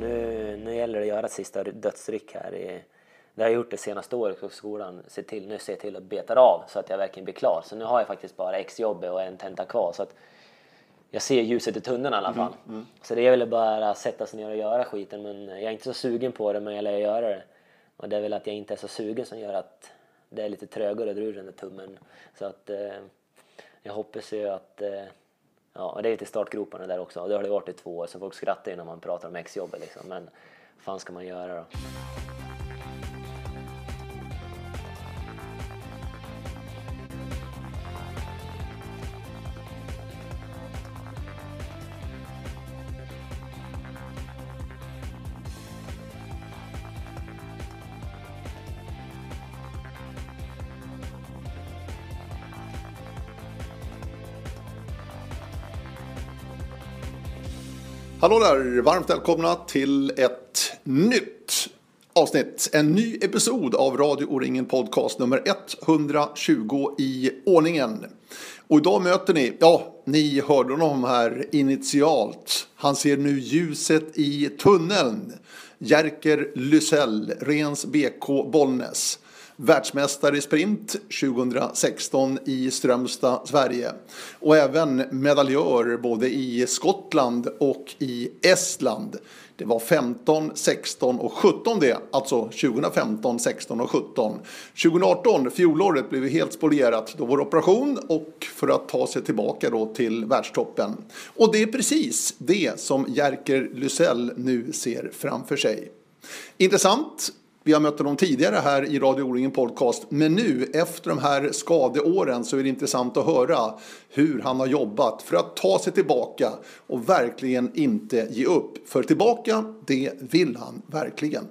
nu, nu gäller det att göra sista dödsryck här. I, det har jag gjort det senaste året på skolan. Se till, nu ser jag till att beta av så att jag verkligen blir klar. Så nu har jag faktiskt bara exjobb och en tenta kvar. Så att jag ser ljuset i tunneln i alla fall. Mm, mm. Så det är väl bara att sätta sig ner och göra skiten. Men jag är inte så sugen på det, men jag lär göra det. Och det är väl att jag inte är så sugen som gör att det är lite trögare att dra ur den där tummen. Så att eh, jag hoppas ju att eh, Ja, det är lite startgroparna där också. Och det har det varit i två år, så folk skrattar ju när man pratar om exjobbet liksom. Men vad fan ska man göra då? Hallå där! Varmt välkomna till ett nytt avsnitt. En ny episod av Radio O-ringen Podcast nummer 120 i ordningen. Och idag möter ni, ja, ni hörde honom här initialt. Han ser nu ljuset i tunneln. Jerker Lysell, Rens BK Bollnäs världsmästare i sprint 2016 i Strömstad, Sverige. Och även medaljör både i Skottland och i Estland. Det var 15, 16 och 17 det, alltså 2015, 16 och 17. 2018, fjolåret, blev helt spolierat. Då vår operation och för att ta sig tillbaka då till världstoppen. Och det är precis det som Jerker Lysell nu ser framför sig. Intressant vi har mött honom tidigare här i Radio O-ringen Podcast. Men nu efter de här skadeåren så är det intressant att höra hur han har jobbat för att ta sig tillbaka och verkligen inte ge upp. För tillbaka, det vill han verkligen.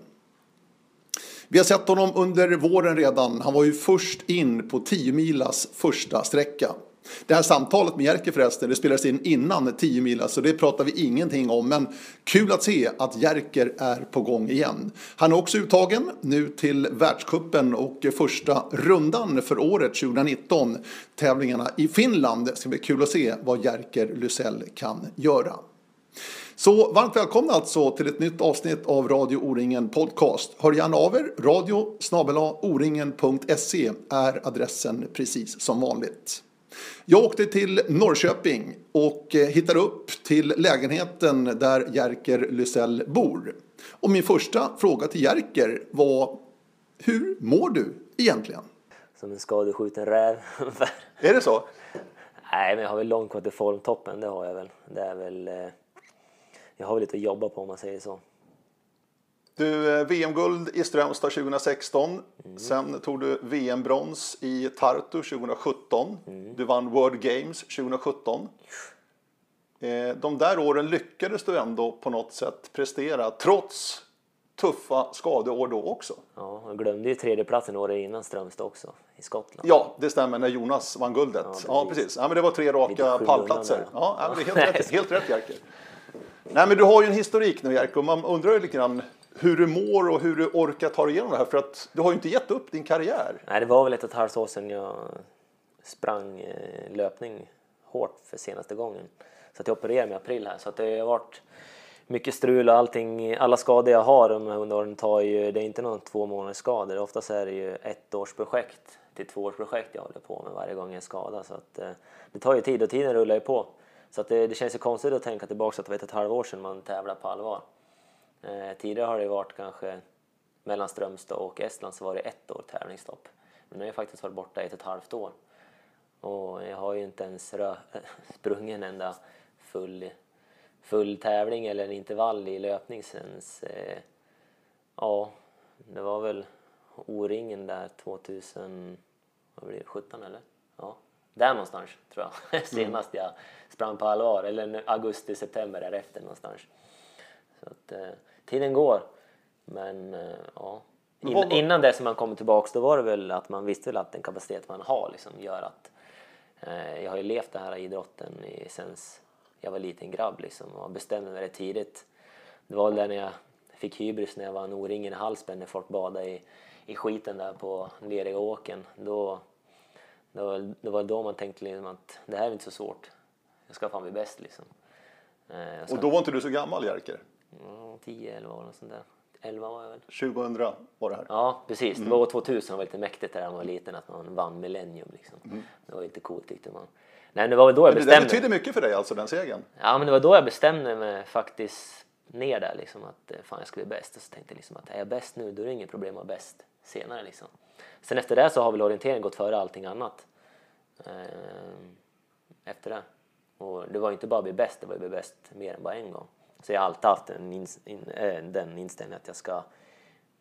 Vi har sett honom under våren redan. Han var ju först in på 10 milas första sträcka. Det här samtalet med Jerker förresten, det spelades in innan 10 mila så det pratar vi ingenting om. Men kul att se att Jerker är på gång igen. Han är också uttagen nu till världskuppen och första rundan för året 2019. Tävlingarna i Finland. Det ska bli kul att se vad Jerker Lysell kan göra. Så varmt välkomna alltså till ett nytt avsnitt av Radio O-ringen Podcast. Hör gärna av er. Radio oringen.se är adressen precis som vanligt. Jag åkte till Norrköping och eh, hittade upp till lägenheten där Jerker Lysell bor. Och min första fråga till Jerker var Hur mår du egentligen? Som en skadeskjuten räv. är det så? Nej, men jag har väl långt kvar till formtoppen, det har jag väl. Det är väl... Eh, jag har väl lite att jobba på om man säger så. Du, eh, VM-guld i Strömstad 2016. Mm. Sen tog du VM-brons i Tartu 2017. Mm. Du vann World Games 2017. Eh, de där åren lyckades du ändå på något sätt prestera trots tuffa skadeår då också. Ja, jag glömde ju tredjeplatsen året innan Strömstad också i Skottland. Ja, det stämmer när Jonas vann guldet. Ja, ja precis. Ja, men det var tre raka pallplatser. Ja, ja, men det är helt rätt, helt rätt Jerker. Nej, men du har ju en historik nu Jerker och man undrar ju lite grann hur du mår och hur du orkar ta dig igenom det här. För att du har ju inte gett upp din karriär. Nej, det var väl ett och ett halvt år sedan jag sprang eh, löpning hårt för senaste gången. Så att jag opererade mig i april här. Så att det har varit mycket strul och allting. Alla skador jag har de under åren tar ju, det är inte någon två månaders skador. Oftast är det ju ett års projekt till två års projekt jag håller på med varje gång jag är skadad. Så att, eh, det tar ju tid och tiden rullar ju på. Så att det, det känns ju konstigt att tänka tillbaka att det var ett, ett halvår sedan man tävlade på allvar. Eh, tidigare har det varit kanske mellan Strömstad och Estland så var det ett år tävlingsstopp. Men nu har jag faktiskt varit borta ett och ett halvt år. Och jag har ju inte ens sprungit en enda full, full tävling eller en intervall i löpning sen eh, ja, det var väl O-ringen där 2017 eller? Ja, där någonstans tror jag. Senast jag sprang på allvar, eller augusti, september därefter någonstans. Så att, eh, tiden går. Men eh, ja. In, innan det som man kommer tillbaks då var det väl att man visste väl att den kapacitet man har liksom gör att eh, jag har ju levt den här idrotten i, sen jag var liten grabb liksom och bestämde mig rätt tidigt. Det var väl när jag fick hybris när jag vann O-ringen i Hallsberg när folk badade i, i skiten där på leriga åken. Då, då, det var då man tänkte liksom att det här är inte så svårt. Jag ska fan bli bäst liksom. Eh, och då var inte du så gammal Jerker? Ja, 10, 11 år och sånt där. 11 var jag väl. 2000 var det här. Ja, precis. Det var år 2000 var lite mäktigt där när man var liten att man vann Millennium liksom. Det var lite coolt tyckte man. Nej, det var väl då jag Det bestämde betyder mycket för dig alltså, den segern. Ja, men det var då jag bestämde mig faktiskt ner där liksom att eh, fan jag ska bli bäst. Och så tänkte jag liksom att är jag bäst nu då är det inget problem att vara bäst senare liksom. Sen efter det så har väl orienteringen gått före allting annat. Ehm, efter det. Och det var ju inte bara att bli bäst, det var ju att bli bäst mer än bara en gång. Så jag har alltid haft den, in, in, äh, den inställningen att jag ska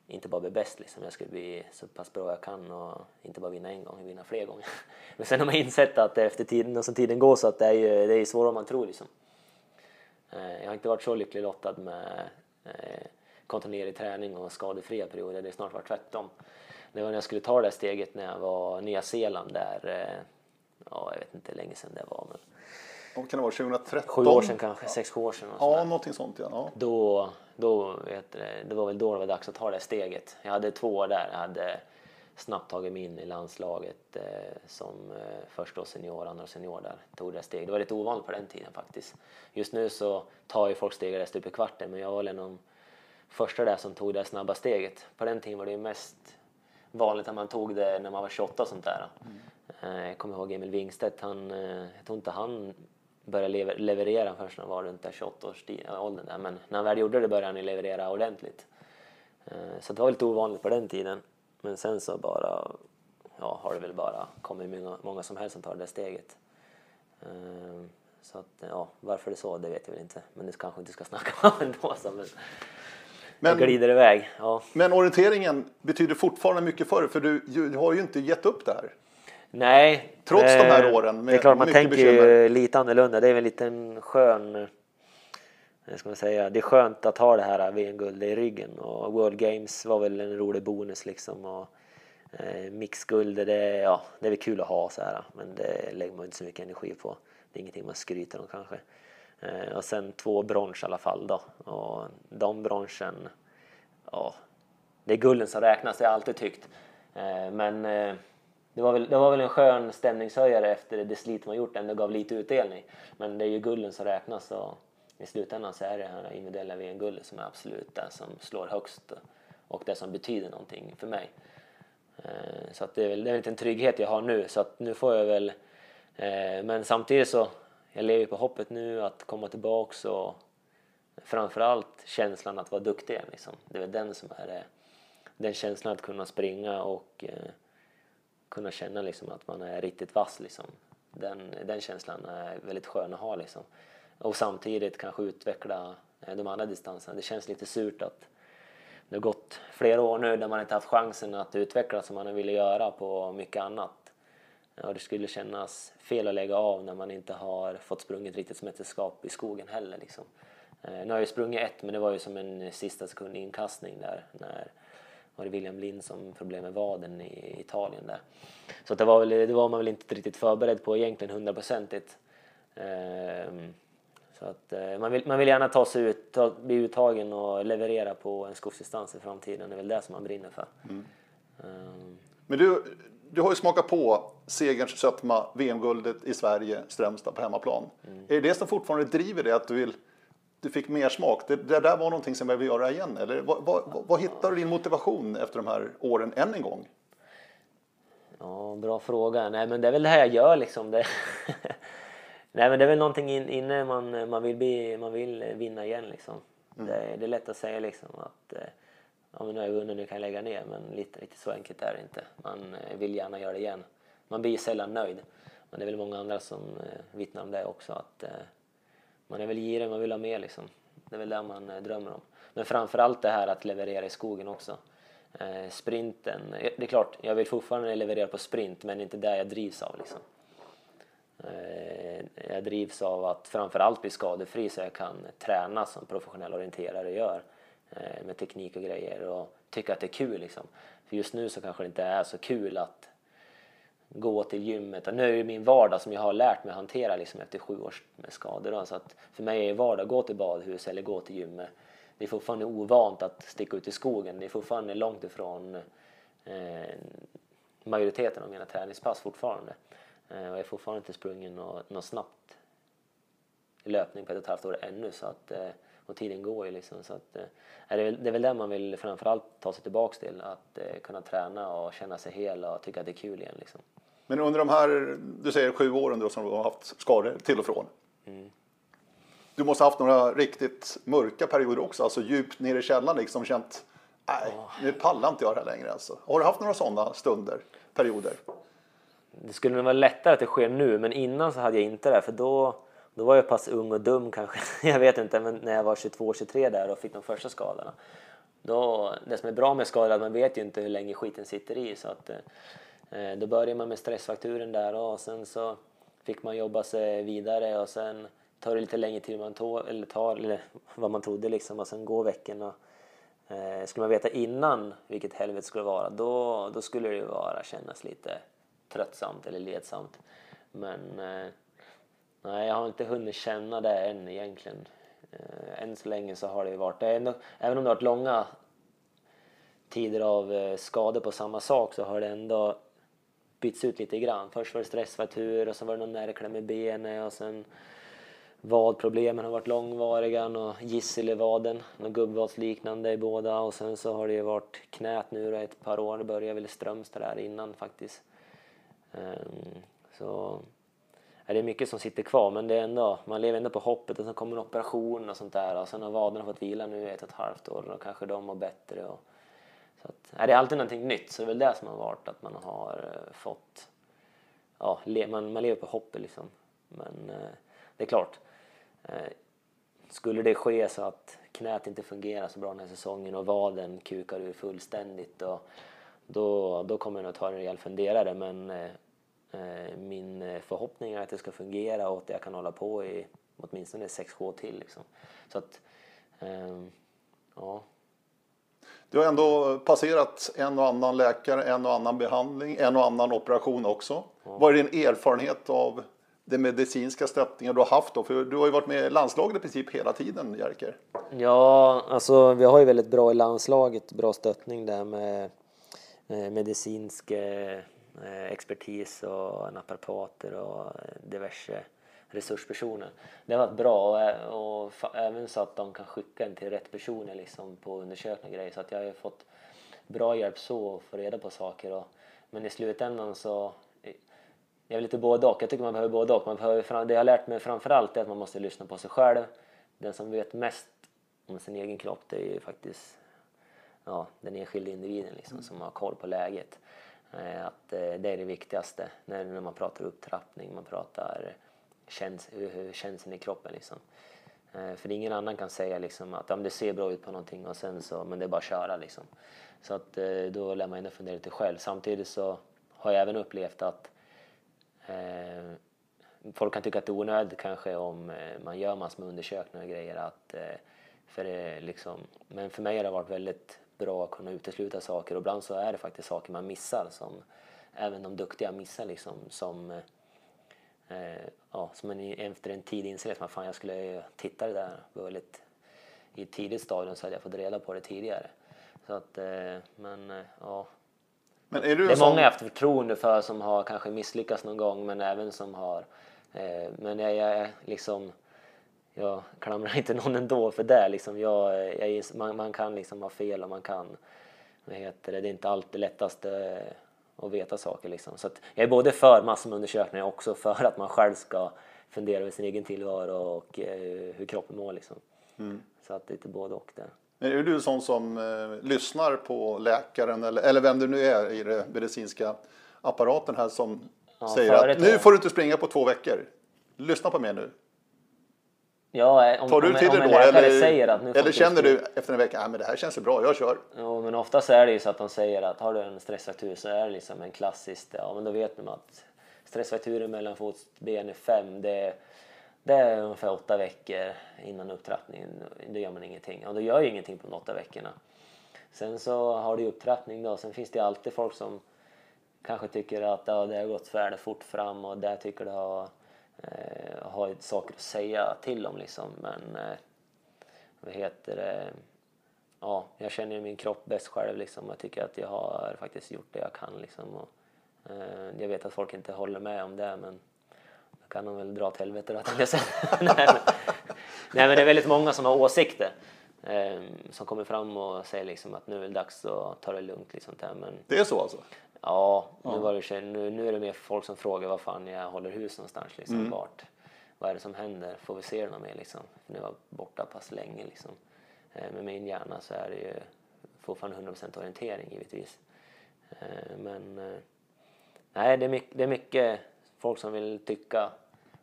inte bara bli bäst liksom. Jag ska bli så pass bra jag kan och inte bara vinna en gång, vinna fler gånger. Men sen har man insett att efter tiden och sen tiden går så att det är ju det är svårare än man tror liksom. Eh, jag har inte varit så lycklig lottad med eh, kontinuerlig träning och skadefria perioder. Det är snart varit tvärtom. Det var när jag skulle ta det där steget när jag var i Nya Zeeland där, ja jag vet inte hur länge sedan det var men kan det vara? 2013? sju år sedan kanske, sex, sju år sedan. och Ja, någonting sånt ja. ja. Då, då vet du, det var väl då det var dags att ta det steget. Jag hade två år där. Jag hade snabbt tagit mig in i landslaget eh, som eh, först då senior, andra senior där. Tog det steget. Det var lite ovanligt på den tiden faktiskt. Just nu så tar ju folk steget där stup i kvarten men jag var väl en av de första där som tog det snabba steget. På den tiden var det ju mest vanligt att man tog det när man var 28 och sånt där. Eh, Jag kommer ihåg Emil Wingstedt, han, eh, jag tror inte han började lever- leverera förrän han var runt där 28 års ti- äh, åldern där. Men när han väl gjorde det började han leverera ordentligt. Eh, Så det var lite ovanligt på den tiden. Men sen så bara, ja, har det väl bara kommit många, många som helst som tar det steget. Eh, Så att, ja, varför det är så, det vet jag väl inte. Men det kanske inte ska snacka om ändå. Så, men Men- glider iväg. Ja. Men orienteringen betyder fortfarande mycket för dig, för du, du har ju inte gett upp det här. Nej. Trots de här eh, åren med Det är klart man tänker bekymmer. ju lite annorlunda. Det är väl en skön, eh, ska man säga, det är skönt att ha det här VM-guldet i ryggen och World Games var väl en rolig bonus liksom. Och, eh, mixguld, det, ja, det är väl kul att ha så här, men det lägger man inte så mycket energi på. Det är ingenting man skryter om kanske. Eh, och sen två brons i alla fall då. Och de bronsen, ja, det är gulden som räknas, det har jag alltid tyckt. Eh, Men eh, det var, väl, det var väl en skön stämningshöjare efter det slit man gjort, ändå gav lite utdelning. Men det är ju gulden som räknas och i slutändan så är det här individuella VM-guldet som är absolut det som slår högst och det som betyder någonting för mig. Eh, så att det är väl det är väl en trygghet jag har nu, så att nu får jag väl... Eh, men samtidigt så, jag lever ju på hoppet nu att komma tillbaks och framförallt känslan att vara duktig. Liksom. Det är väl den som är det. Den känslan att kunna springa och eh, kunna känna liksom, att man är riktigt vass. Liksom. Den, den känslan är väldigt skön att ha. Liksom. Och samtidigt kanske utveckla eh, de andra distanserna. Det känns lite surt att det har gått flera år nu där man inte haft chansen att utvecklas som man ville göra på mycket annat. Och det skulle kännas fel att lägga av när man inte har fått sprungit riktigt mästerskap i skogen heller. Liksom. Eh, nu har jag ju sprungit ett, men det var ju som en sista sekund inkastning där. När var det William Lind som problem med vaden i Italien där. Så det, var väl, det var man väl inte riktigt förberedd på egentligen hundraprocentigt. Ehm, Så att eh, man vill, man vill gärna ta sig ut, ta, bli uttagen och leverera på en skogsdistans i framtiden. Det är väl det som man brinner för. Ehm, Men du, du har ju smakat på segerns sötma, VM-guldet i Sverige, Strömstad på hemmaplan. Mm. Är det det som fortfarande driver dig, att du vill du fick mer smak? Det, det där var någonting som jag vill göra igen? Eller vad, vad, vad, hittar du din motivation efter de här åren än en gång? Ja, bra fråga. Nej, men det är väl det här jag gör liksom. Det... Nej, men det är väl någonting in, inne man, man, vill bli, man vill vinna igen liksom. Det, är- det är lätt att säga liksom att eh, ja, men nu har jag vunnit, nu kan jag lägga ner. Men lite, riktigt så enkelt är det inte. Man eh, vill gärna göra det igen. Man blir sällan nöjd. Men det är väl många andra som eh, vittnar om det också. Att man är väl girig, man vill ha mer liksom. Det är väl det man eh, drömmer om. Men framförallt det här att leverera i skogen också. Eh, sprinten, det är klart, jag vill fortfarande leverera på sprint men inte där jag drivs av liksom. Eh, jag drivs av att framförallt bli skadefri så jag kan träna som professionell orienterare gör. Eh, med teknik och grejer och tycka att det är kul liksom. För just nu så kanske det inte är så kul att gå till gymmet. Och nu är det min vardag som jag har lärt mig att hantera liksom efter sju års med skador. Då. Så att för mig är vardag att gå till badhus eller gå till gymmet. Det är fortfarande ovant att sticka ut i skogen. Det är fortfarande långt ifrån eh, majoriteten av mina träningspass fortfarande. Eh, och jag har fortfarande inte sprungit något, något snabbt löpning på ett och ett halvt år ännu. Så att, eh, och tiden går ju liksom. Så att, eh, är det, det är väl det man vill framförallt ta sig tillbaks till. Att eh, kunna träna och känna sig hel och tycka att det är kul igen liksom. Men under de här, du säger sju åren då som du har haft skador till och från. Mm. Du måste ha haft några riktigt mörka perioder också, alltså djupt ner i källaren liksom känt nej, nu pallar inte jag det här längre alltså. Har du haft några sådana stunder, perioder? Det skulle nog vara lättare att det sker nu, men innan så hade jag inte det, för då, då var jag pass ung och dum kanske. jag vet inte, men när jag var 22-23 där och fick de första skadorna. Då, det som är bra med skador är att man vet ju inte hur länge skiten sitter i. Så att, eh, då börjar man med stressfakturen där och sen så fick man jobba sig vidare och sen tar det lite längre tid man tog, eller tar, eller vad man trodde liksom och sen går veckorna. Eh, skulle man veta innan vilket helvete skulle vara då, då skulle det ju vara kännas lite tröttsamt eller ledsamt. Men eh, nej, jag har inte hunnit känna det än egentligen. Eh, än så länge så har det ju varit, det ändå, även om det har varit långa tider av eh, skador på samma sak så har det ändå bytts ut lite grann. Först var det stressfraktur och sen var det någon närkläm i benet och sen vadproblemen har varit långvariga, och gissel i vaden, något gubbvadsliknande i båda och sen så har det ju varit knät nu då ett par år, det började väl i Strömstad där innan faktiskt. Um, så det är mycket som sitter kvar men det är ändå, man lever ändå på hoppet och sen kommer en operation och sånt där och sen har vaderna fått vila nu i ett och ett halvt år och kanske de mår bättre. Och, så att, är det alltid någonting nytt så det är väl det som har varit att man har eh, fått, ja, le, man, man lever på hoppet liksom. Men eh, det är klart, eh, skulle det ske så att knät inte fungerar så bra den här säsongen och vaden kukar ur fullständigt och då, då kommer jag nog ta en rejäl funderare men Eh, min eh, förhoppning är att det ska fungera och att jag kan hålla på i åtminstone 6 år till. Liksom. Så att, um, ja. Du har ändå passerat en och annan läkare, en och annan behandling, en och annan operation också. Ja. Vad är din erfarenhet av den medicinska stöttningen du har haft då? För du har ju varit med i landslaget i princip hela tiden, Jerker. Ja, alltså vi har ju väldigt bra i landslaget, bra stöttning där med eh, medicinsk Eh, Eh, expertis och naprapater och eh, diverse resurspersoner. Det har varit bra och, eh, och även så att de kan skicka en till rätt personer liksom på undersökning och grejer så att jag har fått bra hjälp så att få reda på saker och, men i slutändan så jag är lite både och. Jag tycker man behöver både och. Man behöver, det jag har lärt mig framförallt är att man måste lyssna på sig själv. Den som vet mest om sin egen kropp det är ju faktiskt ja, den enskilde individen liksom, som har koll på läget. Eh, att eh, det är det viktigaste när man pratar upptrappning, man pratar käns känslan i kroppen liksom. Eh, för ingen annan kan säga liksom att ja, det ser bra ut på någonting och sen så, men det är bara att köra liksom. Så att då lär man ändå fundera lite själv. Samtidigt så har jag även upplevt att eh, folk kan tycka att det är onödigt kanske om man gör massor med undersökningar och grejer. Att, eh, för det, liksom, men för mig har det varit väldigt bra att kunna utesluta saker och ibland så är det faktiskt saker man missar som även de duktiga missar liksom som eh, ja, som man efter en tid inser att man fan jag skulle titta det där väldigt i ett tidigt stadium så hade jag fått reda på det tidigare. Så att, eh, men eh, ja. Men är det är många jag haft förtroende för som har kanske misslyckats någon gång men även som har eh, men jag, jag liksom jag klamrar inte någon ändå för det. Liksom jag, jag, man, man kan liksom ha fel och man kan, vad heter det, det är inte alltid lättaste att veta saker. Liksom. Så jag är både för massor med undersökningar och också för att man själv ska fundera över sin egen tillvaro och eh, hur kroppen mår. Liksom. Mm. Så att det är lite både och där. Men är du sån som eh, lyssnar på läkaren eller, eller vem du nu är i den medicinska apparaten här som ja, säger att nu får du inte springa på två veckor. Lyssna på mig nu. Ja, eh, om, Tar du till om, det då? Eller, säger att nu eller känner du efter en vecka att ah, det här känns bra, jag kör? Ja, men oftast är det ju så att de säger att har du en stressfraktur så är det liksom en klassisk, ja men då vet man att stressfrakturen mellan fotben är fem, det, det är ungefär åtta veckor innan upptrappningen. Då gör man ingenting. Och då gör ju ingenting på de åtta veckorna. Sen så har du upptrappning då, sen finns det alltid folk som kanske tycker att ja, det har gått för fort fram och där tycker det har eh, har saker att säga till om liksom. Men eh, vad heter det? Ja, jag känner min kropp bäst själv liksom. Jag tycker att jag har faktiskt gjort det jag kan liksom. Och, eh, jag vet att folk inte håller med om det men då kan de väl dra åt helvete då tänkte jag säga. Nej, men det är väldigt många som har åsikter. Eh, som kommer fram och säger liksom att nu är det dags att ta det lugnt. Liksom där. Men, Det är så alltså? Ja, nu, var det, nu, nu är det mer folk som frågar var fan jag håller hus någonstans. Liksom, vart, vad är det som händer? Får vi se det något mer? Liksom? För nu var borta pass länge. Liksom. Eh, med min hjärna så är det ju fortfarande 100% orientering givetvis. Eh, men eh, nej, det är, mycket, det är mycket folk som vill tycka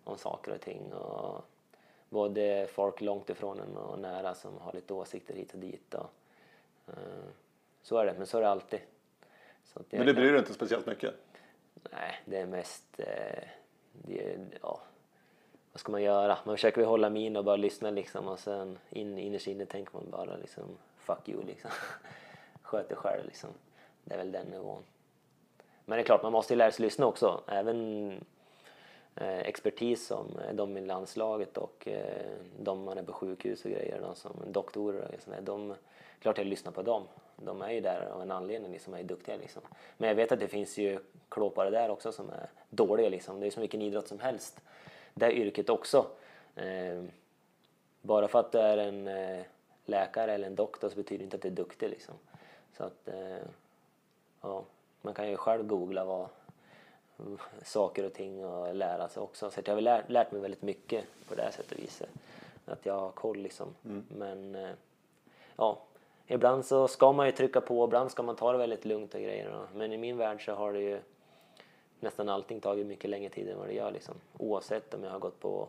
om saker och ting. Och både folk långt ifrån en och nära som har lite åsikter hit och dit. Och, så är det, men så är det alltid. Men det bryr dig inte speciellt mycket? Nej, det är mest... Eh, det, ja, vad ska man göra? Man försöker väl hålla min och bara lyssna liksom och sen in, innerst inne tänker man bara liksom fuck you liksom. Sköt dig själv liksom. Det är väl den nivån. Men det är klart, man måste ju lära sig lyssna också. Även eh, expertis som eh, de i landslaget och eh, de man är på sjukhus och grejer, de som doktorer och sådär, de, klart jag lyssnar på dem. De är ju där av en anledning, liksom, är duktiga liksom. Men jag vet att det finns ju klåpare där också som är dåliga liksom. Det är som vilken idrott som helst. Det yrket också. Eh, bara för att du är en eh, läkare eller en doktor så betyder det inte att du är duktig liksom. Så att, eh, ja, man kan ju själv googla vad saker och ting och lära sig också. Så jag har lärt, lärt mig väldigt mycket på det här sättet och viset. Att jag har koll liksom. Men eh, ja, ibland så ska man ju trycka på, ibland ska man ta det väldigt lugnt och grejer. Men i min värld så har det ju nästan allting tagit mycket längre tid än vad det gör liksom. Oavsett om jag har gått på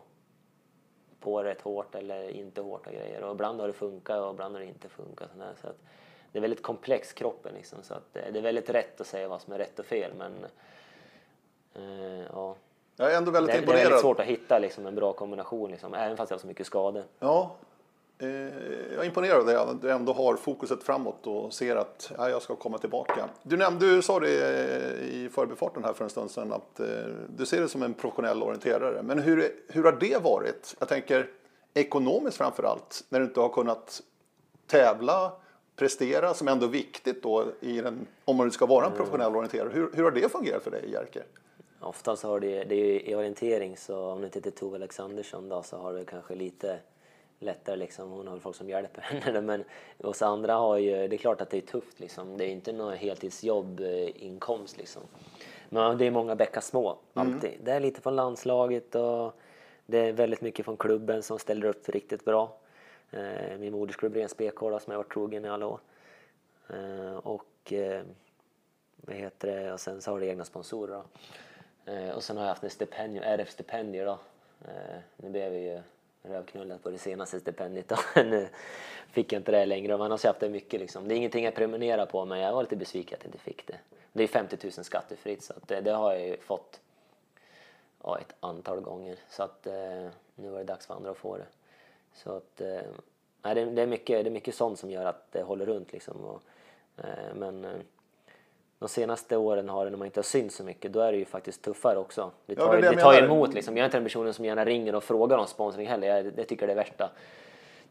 på rätt hårt eller inte hårt och grejer. Och ibland har det funkat och ibland har det inte funkat. sådär. Så att det är väldigt komplex kroppen liksom. Så att det det är väldigt rätt att säga vad som är rätt och fel. Men eh, ja, Jag är ändå det, väldigt är- det är imponerad. väldigt svårt att hitta liksom, en bra kombination. Liksom, även fast jag har så mycket skador. Ja, jag är imponerad av det, att du ändå har fokuset framåt och ser att ja, jag ska komma tillbaka. Du nämnde, du sa det eh, i förbifarten här för en stund sedan, att eh, du ser det som en professionell orienterare. Men hur, hur har det varit? Jag tänker ekonomiskt framför allt, när du inte har kunnat tävla, prestera, som ändå är viktigt då i den, om man ska vara en professionell orienterare. Hur, hur har det fungerat för dig, Jerker? Oftast har det, det är ju i orientering så om det inte heter Tove Alexandersson då så har det kanske lite lättare liksom. Hon har folk som hjälper henne. Men oss andra har ju, det är klart att det är tufft liksom. Det är inte något heltidsjobb, eh, inkomst liksom. Men det är många bäckar små, alltid. Det är lite från landslaget och det är väldigt mycket från klubben som ställer upp riktigt bra. Eh, Min modersklubb Rens BK då, som jag varit trogen i alla år. Eh, Och vad heter det? Och sen så har du egna sponsorer då. Och sen har jag haft en stipendium, RF-stipendier då. Nu blev jag ju Rövknullat på det senaste stipendiet och eh, nu fick jag inte det längre. Men annars har jag haft det mycket liksom. Det är ingenting jag prenumererar på men jag var lite besviken att jag inte fick det. Det är 50 000 skattefritt så att det, det har jag ju fått ja, ett antal gånger. Så att eh, nu var det dags för andra att få det. Så att eh, nej, det, det, är mycket, det är mycket sånt som gör att det håller runt liksom. Och, eh, men eh, de senaste åren har det, när man inte har synts så mycket, då är det ju faktiskt tuffare också. Det Ja, tar, det är det det jag tar emot liksom. Jag är inte den personen som gärna ringer och frågar om sponsring heller. Jag, det tycker jag är det värsta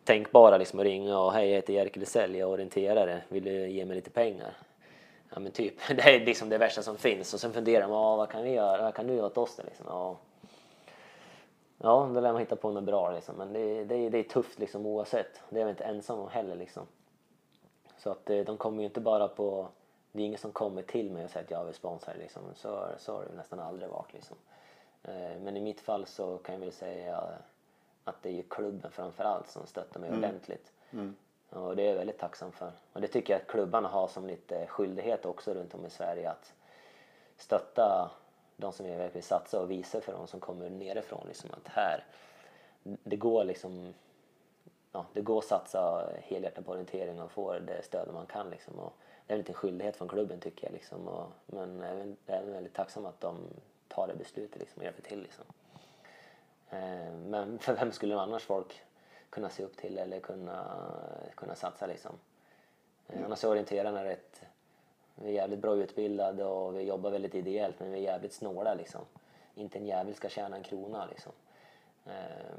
tänkbara liksom att ringa och hej jag heter Jerker Lisell, jag är orienterare, vill du ge mig lite pengar? Ja men typ, det är liksom det värsta som finns och sen funderar man, "Ja, vad kan vi göra, vad kan du göra åt oss då liksom? Ja. Ja, då lär man hitta på något bra liksom. Men det, det, det är tufft liksom oavsett. Det är jag inte ensam om heller liksom. Så att eh, de kommer ju inte bara på... Det är ingen som kommer till mig och säger att jag vill sponsra liksom. Så, så har det nästan aldrig varit liksom. Eh, Men i mitt fall så kan jag väl säga att det är ju klubben framför allt som stöttar mig ordentligt. Och det är jag väldigt tacksam för. Och det tycker jag att klubbarna har som lite skyldighet också runt om i Sverige att stötta de som verkligen satsar och visa för de som kommer nerifrån liksom att här, det går liksom ja, det går att satsa helhjärtat på orientering och få det stöd man kan liksom. Och det är en liten skyldighet från klubben tycker jag liksom. Och, men även, jag är även väldigt tacksam att de tar det beslutet liksom och hjälper till liksom. Eh, men för vem skulle annars folk kunna se upp till eller kunna, kunna satsa liksom? Eh, annars är orienterarna rätt vi är jävligt bra utbildade och vi jobbar väldigt ideellt men vi är jävligt snåla liksom. Inte en jävel ska tjäna en krona liksom. Eh,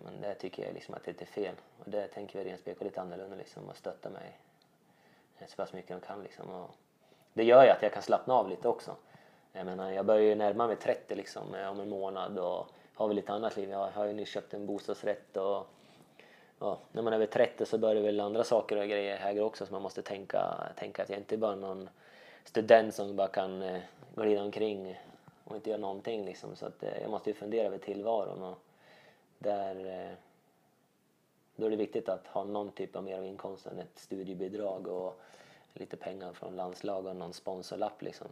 Men det tycker jag liksom att det är lite fel. Och det tänker vi Rensbek lite annorlunda liksom och stötta mig Eh, så pass mycket de kan liksom. Och det gör ju att jag kan slappna av lite också. Jag menar, jag börjar ju närma mig 30 liksom eh, om en månad och har väl lite annat liv. Jag har ju nyss köpt en bostadsrätt och ja, när man är över 30 så börjar väl andra saker och grejer här också så man måste tänka, tänka att jag inte bara är någon student som bara kan eh, glida omkring och inte göra någonting liksom. Så att eh, jag måste ju fundera över tillvaron och där eh, då är det viktigt att ha någon typ av mer av inkomst än ett studiebidrag och lite pengar från landslag och någon sponsorlapp liksom.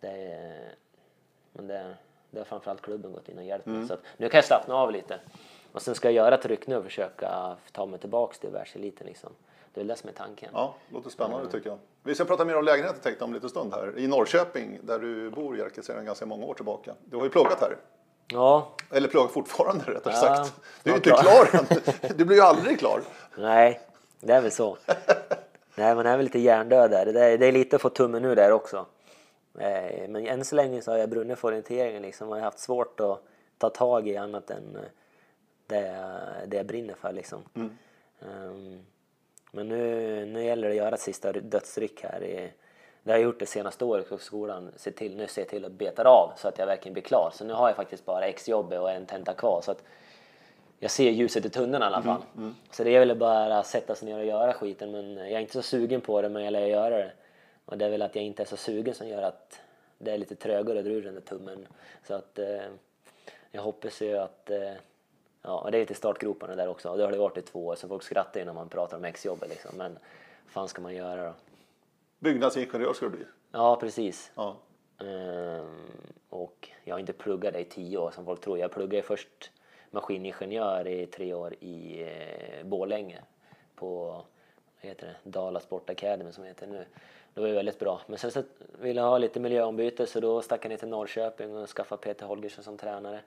Det är, men det, det har framförallt klubben gått in och hjälpt mig. Så att nu kan jag slappna av lite. Och sen ska jag göra ett ryck nu och försöka ta mig tillbaks till världseliten liksom. Det är det som är tanken. Ja, låter spännande tycker jag. Vi ska prata mer om lägenheten tänkte om en liten stund här. I Norrköping, där du bor Jerker sedan ganska många år tillbaka. Du har ju pluggat här. Ja, Eller pluggar fortfarande rättare Ja, sagt. Du är inte klar än. Du blir ju aldrig klar. nej, det är väl så. nej, man är väl lite hjärndöd där. Det är, det är lite att få tummen ur där också. Eh, Men än så länge så har jag brunnit för orienteringen liksom. Jag har haft svårt att ta tag i annat än eh, det, jag- det jag brinner för liksom. Ehm, Men nu, nu gäller det att göra ett sista dödsryck här. I, det har jag gjort det senaste året på skolan. Se till, nu ser jag till att beta av så att jag verkligen blir klar. Så nu har jag faktiskt bara exjobb och en tenta kvar. Så att jag ser ljuset i tunneln i alla fall. Så det är väl bara att sätta sig ner och göra skiten. Men jag är inte så sugen på det, men jag lär göra det. Och det är väl att jag inte är så sugen som gör att det är lite trögare att dra ur den där tummen. Så att eh, jag hoppas ju att eh, Ja, och det är till startgroparna där också. Och det har det varit i två år, så folk skrattar ju när man pratar om exjobbet liksom. Men vad fan ska man göra då? Byggnadsingenjör ska du bli. Ja, precis. Ja. Ehm, och jag har inte pluggat det i tio år som folk tror. Jag pluggade först maskiningenjör i tre år i eh, Borlänge på vad heter det? Dala Sport Academy som heter nu. Det var ju väldigt bra. Men sen så ville jag ha lite miljöombyte så då stack jag ner till Norrköping och skaffade Peter Holgersson som tränare.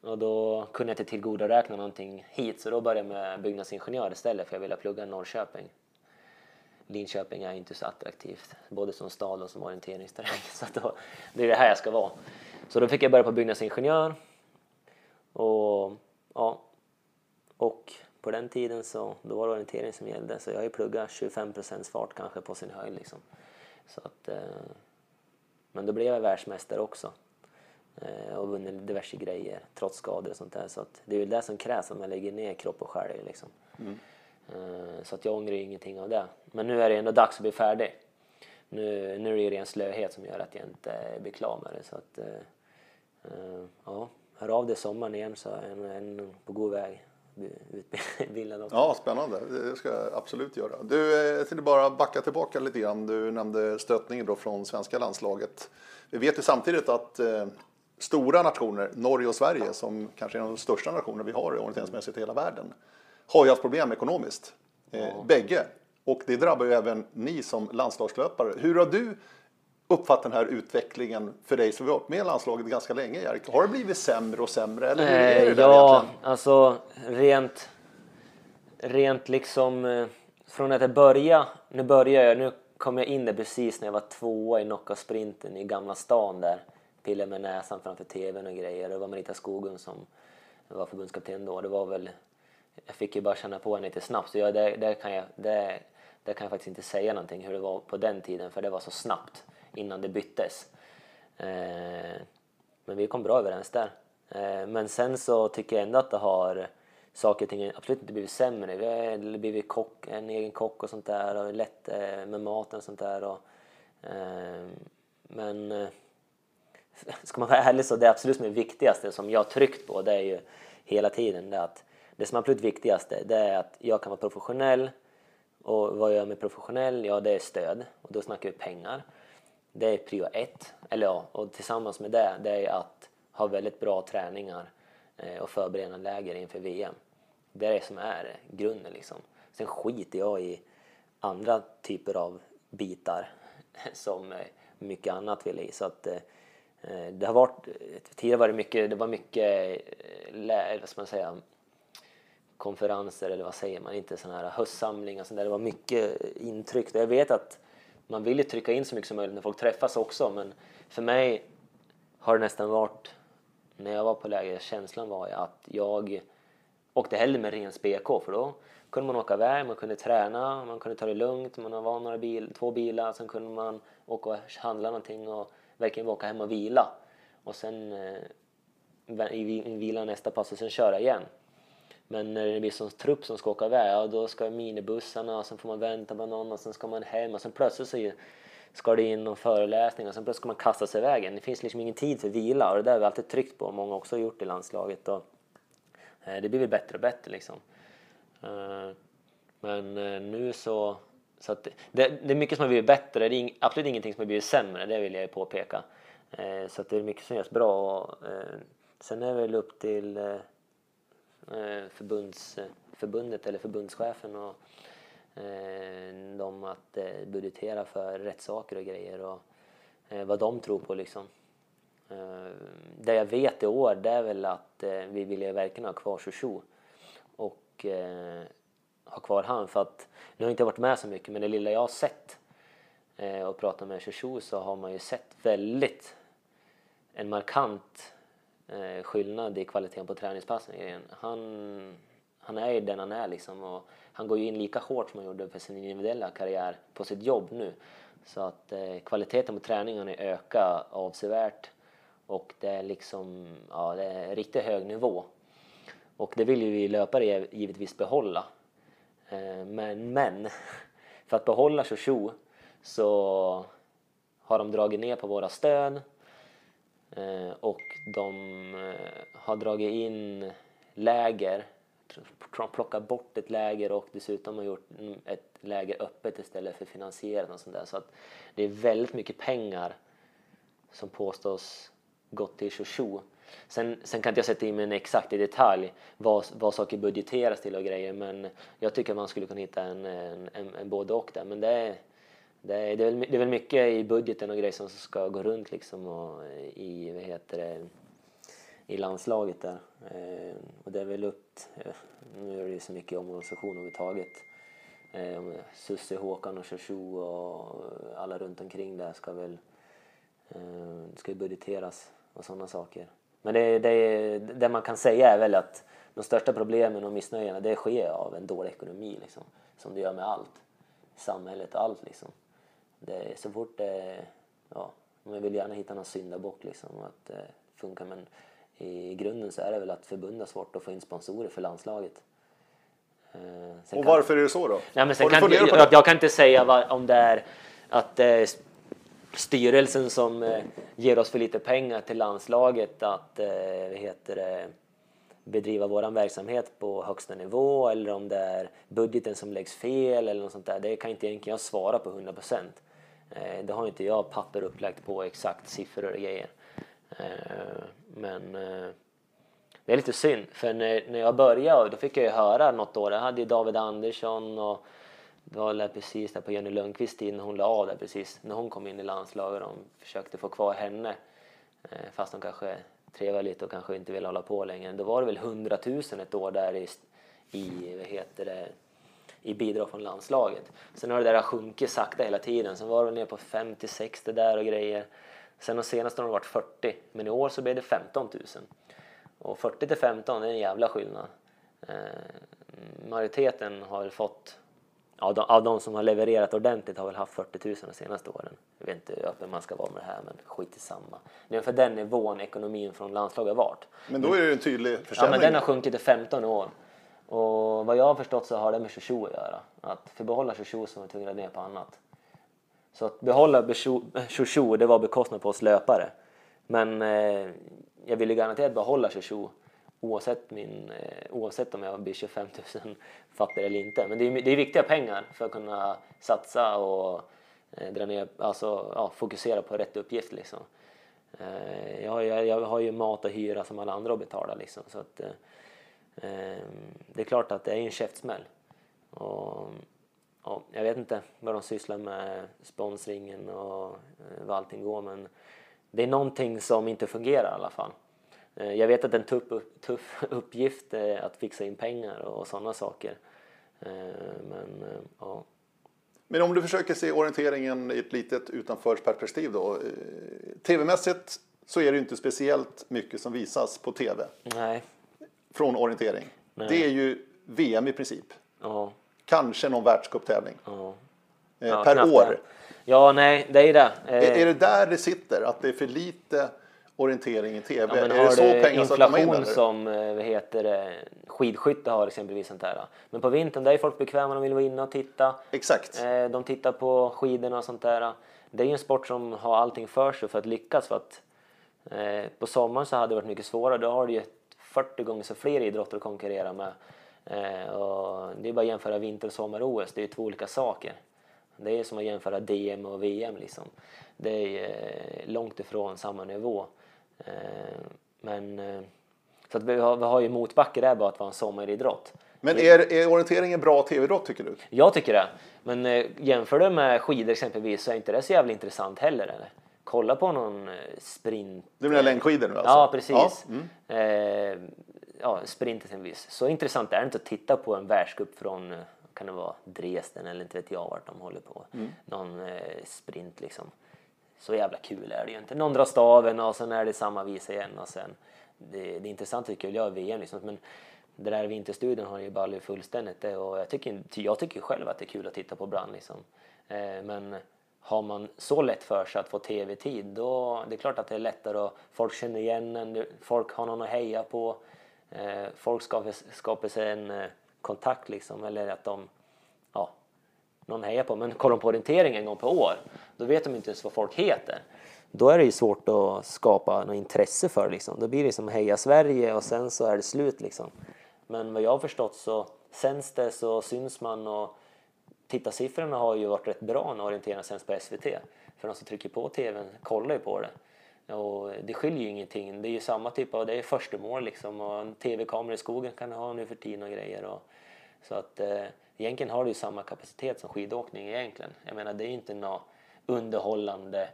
Och då kunde jag inte tillgodoräkna någonting hit så då började jag med byggnadsingenjör istället för jag ville plugga i Norrköping. Linköping är inte så attraktivt, både som stad och som orienteringsterräng. Så då, det är det här jag ska vara. Så då fick jag börja på byggnadsingenjör. Och, ja, och på den tiden så då var det orientering som gällde. Så jag har ju pluggat 25 procents fart kanske på sin höjd. Liksom. Så att, eh, men då blev jag världsmästare också. Eh, och vunnit diverse grejer trots skador och sånt där. Så att det är ju det som krävs om man lägger ner kropp och själ. Liksom. Mm. Eh, så att jag ångrar ju ingenting av det. Men nu är det ändå dags att bli färdig. Nu, nu är det ju ren slöhet som gör att jag inte blir klar med det. Så att, eh, eh, ja, hör av dig sommaren igen så är jag en på god väg utbildad också. ja, spännande. Det ska jag absolut göra. Du, jag tänkte bara backa tillbaka lite grann. Du nämnde stötningen då från svenska landslaget. Vi vet ju samtidigt att eh, stora nationer, Norge och Sverige, som kanske är de största nationerna vi har orienteringsmässigt i hela världen, har ju haft problem ekonomiskt. Eh, Bägge. Och det drabbar ju även ni som landslagslöpare. Hur har du uppfattat den här utvecklingen för dig som har varit med i landslaget ganska länge, Jerk? Har det blivit sämre och sämre? Eller hur är det Eh, där ja, egentligen? alltså rent, rent liksom eh, från att jag började, nu börjar jag, nu kom jag in där precis när jag var tvåa i knockout-sprinten i Gamla stan där. Pillade med näsan framför tvn och grejer. Det var Marita Skogun som var förbundskapten då. Det var väl, jag fick ju bara känna på henne lite snabbt. Så jag, där, där, kan jag, där, där kan jag faktiskt inte säga någonting hur det var på den tiden för det var så snabbt innan det byttes. Eh, men vi kom bra överens där. Eh, Men sen så tycker jag ändå att det har saker och ting absolut inte blivit sämre. Vi har blivit kock, en egen kock och sånt där och lätt eh, med maten och sånt där. Och, eh, men eh, ska man vara ärlig så det absolut som är viktigaste som jag har tryckt på det är ju hela tiden det att det som är absolut viktigaste det är att jag kan vara professionell och vad gör mig professionell? Ja, det är stöd och då snackar vi pengar. Det är prio ett. Eller ja, och tillsammans med det, det är att ha väldigt bra träningar eh, och förberedande läger inför VM. Det är det som är grunden liksom. Sen skiter jag i andra typer av bitar som eh, mycket annat vill i. Så att eh, det har varit, tidigare var det mycket, det var mycket, vad ska man säga, konferenser eller vad säger man, inte sådana här höstsamlingar. Sånt där. Det var mycket intryck. Jag vet att man vill ju trycka in så mycket som möjligt när folk träffas också men för mig har det nästan varit, när jag var på läger, känslan var ju att jag åkte hellre med ren BK för då kunde man åka iväg, man kunde träna, man kunde ta det lugnt, man var några bil, två bilar, sen kunde man åka och handla någonting och verkligen åka hem och vila. Och sen eh, vila nästa pass och sen köra igen. Men när det blir sån trupp som ska åka iväg, ja, då ska minibussarna och sen får man vänta på någon och sen ska man hem och sen plötsligt så ska det in någon föreläsning och sen plötsligt ska man kasta sig iväg igen. Det finns liksom ingen tid för vila och det där har vi alltid tryckt på, många också har gjort i landslaget. Och, eh, det blir väl bättre och bättre liksom. Eh, men eh, nu så, så att det, det är mycket som har blivit bättre, det är absolut ingenting som har blivit sämre, det vill jag ju påpeka. Så att det är mycket som görs bra. Och, sen är det väl upp till Eh, förbunds, eh, förbundet eller förbundschefen och eh, dem att eh, budgetera för rättssaker och grejer och eh, vad de tror på liksom. Eh, det jag vet i år det är väl att eh, vi vill ju verkligen ha kvar Shoshu och eh, ha kvar han för att nu har jag inte varit med så mycket men det lilla jag har sett eh, och pratat med Shoshu så har man ju sett väldigt en markant eh, skillnad i kvaliteten på träningspassen. Han, han är ju den han är liksom och han går ju in lika hårt som han gjorde för sin individuella karriär på sitt jobb nu. Så att eh, kvaliteten på träningen är ökat avsevärt och det är liksom, ja det är riktigt hög nivå. Och det vill ju vi löpare givetvis behålla. Eh, men, men, för att behålla Shoshu så har de dragit ner på våra stöd Eh, och de eh, har dragit in läger plockat bort ett läger och dessutom har gjort ett läger öppet istället för finansierat och sånt där. Så att det är väldigt mycket pengar som påstås gått till Shoshu. Sen, sen kan inte jag sätta in mig exakt i detalj vad, vad saker budgeteras till och grejer men jag tycker man skulle kunna hitta en, en, en, en både och där. Men det är, det är, det, är väl, det är väl mycket i budgeten och grejer som ska gå runt liksom och eh, i, vad heter det, i landslaget där. Eh, och det är väl upp, eh, nu är det ju så mycket omorganisation överhuvudtaget. Eh, Susse, Håkan och Shoshu och alla runt omkring där ska väl eh, ska ju budgeteras och sådana saker. Men det, det, det man kan säga är väl att de största problemen och missnöjena det sker av en dålig ekonomi liksom. Som det gör med allt. Samhället och allt liksom. Det, så fort det, ja, man vill gärna hitta någon syndabock liksom. Att det funkar men i grunden så är det väl att förbundet har svårt att få in sponsorer för landslaget. Eh, och varför är det så då? Nej, men sen kan, jag, jag, kan inte säga var, om det är att är styrelsen som eh, ger oss för lite pengar till landslaget att eh, heter det, bedriva vår verksamhet på högsta nivå eller om det är budgeten som läggs fel eller något sånt där. Det kan inte egentligen jag svara på 100 procent. Eh, det har inte jag papper upplagt på exakt siffror och grejer. Eh, men eh, det är lite synd för när, jag började då fick jag ju höra något då. Jag hade ju David Andersson och det var precis där på Jenny Lundqvist tid när hon la av där precis när hon kom in i landslaget och de försökte få kvar henne fast de kanske trevade lite och kanske inte ville hålla på längre. Då var det väl 100 000 ett år där i, i vad heter det, i bidrag från landslaget. Sen har det där sjunkit sakta hela tiden. Sen var det ner på 50-60 där och grejer. Sen de senaste har det varit 40, men i år så blev det 15 000. Och 40 till 15 är en jävla skillnad. Eh, majoriteten har väl fått, ja, de, av de som har levererat ordentligt har väl haft 40 000 de senaste åren. Jag vet inte hur öppen man ska vara med det här, men skit i samma. Det är för den nivån ekonomin från landslaget har varit. Men då är det en tydlig försämring. Ja, men den har sjunkit till 15 år. Och vad jag har förstått så har det med Shoshu att göra. Att för att behålla Shoshu så var vi tvungna att ner på annat. Så att behålla Shoshu, det var bekostnad på oss löpare. Men eh, jag ville garanterat behålla Shoshu oavsett, min, eh, oavsett om jag blir 25 000 fattig eller inte. Men det är, det är viktiga pengar för att kunna satsa och eh, dra ner, alltså, ja, fokusera på rätt uppgift. Liksom. Eh, jag, jag, jag, har ju mat och hyra som alla andra att betala. Liksom, så att, eh, det är klart att det är en käftsmäll. Och, ja, jag vet inte vad de sysslar med, sponsringen och eh, vad allting går men det är någonting som inte fungerar i alla fall. Eh, jag vet att det är en tuff, tuff uppgift eh, att fixa in pengar och sådana saker. Men, ja. Men om du försöker se orienteringen i ett litet utanförsperspektiv då. Tv-mässigt så är det ju inte speciellt mycket som visas på tv. Nej. Från orientering. Nej. Det är ju VM i princip. Ja. Kanske någon världscuptävling. Ja. Eh, per år. Det. Ja, nej, det är det. Eh. Är, är det där det sitter? Att det är för lite orientering i TV? Ja, men är har det så pengar in inflation eller? som eh, vad heter det, skidskytte har exempelvis sånt där. Men på vintern där är folk bekväma, de vill vara inne och titta. Exakt. Eh, De tittar på skidorna och sånt där. Det är ju en sport som har allting för sig för att lyckas. För att, eh, på sommaren så hade det varit mycket svårare. Då har du ju 40 gånger så fler idrotter att konkurrera med. Eh, och det är bara att jämföra vinter och sommar-OS. Det är två olika saker. Det är som att jämföra DM och VM liksom. Det är eh, långt ifrån samma nivå. Eh, men så att vi har, vi har ju motbacke där bara att vara en sommaridrott. Men är, är orientering en bra tv-idrott tycker du? Jag tycker det. Men jämför det med skidor exempelvis så är inte det så jävla intressant heller. Eller? Kolla på någon eh, sprint. Du menar längdskidor nu alltså? Ja, precis. Ja, mm. eh, ja, sprint exempelvis. Så intressant är det inte att titta på en världscup från, eh, kan det vara Dresden eller inte vet jag vart de håller på. Mm. Någon eh, sprint liksom. Så jävla kul är det ju inte. Någon drar staven och sen är det samma visa igen och sen. Det, det är intressant tycker jag, VM liksom. Men det där vinterstudien har ju ballat fullständigt och jag tycker, jag tycker själv att det är kul att titta på ibland liksom. Eh, men har man så lätt för sig att få tv-tid då det är klart att det är lättare och folk känner igen en, folk har någon att heja på. Eh, folk skapar, skapar sig en eh, kontakt liksom eller att de, ja, någon hejar på. Men kollar de på orientering en gång per år då vet de inte ens vad folk heter. Då är det ju svårt att skapa något intresse för liksom. Då blir det som Heja Sverige och sen så är det slut liksom. Men vad jag har förstått så sänds det så syns man och tittarsiffrorna har ju varit rätt bra när orienteringen sänds på SVT. För de som trycker på tvn kollar ju på det. Och det skiljer ju ingenting. Det är ju samma typ av, det är första mål liksom och en tv-kamera i skogen kan du ha nu för tiden och grejer. Och, så att eh, egentligen har du ju samma kapacitet som skidåkning egentligen. Jag menar det är ju inte något underhållande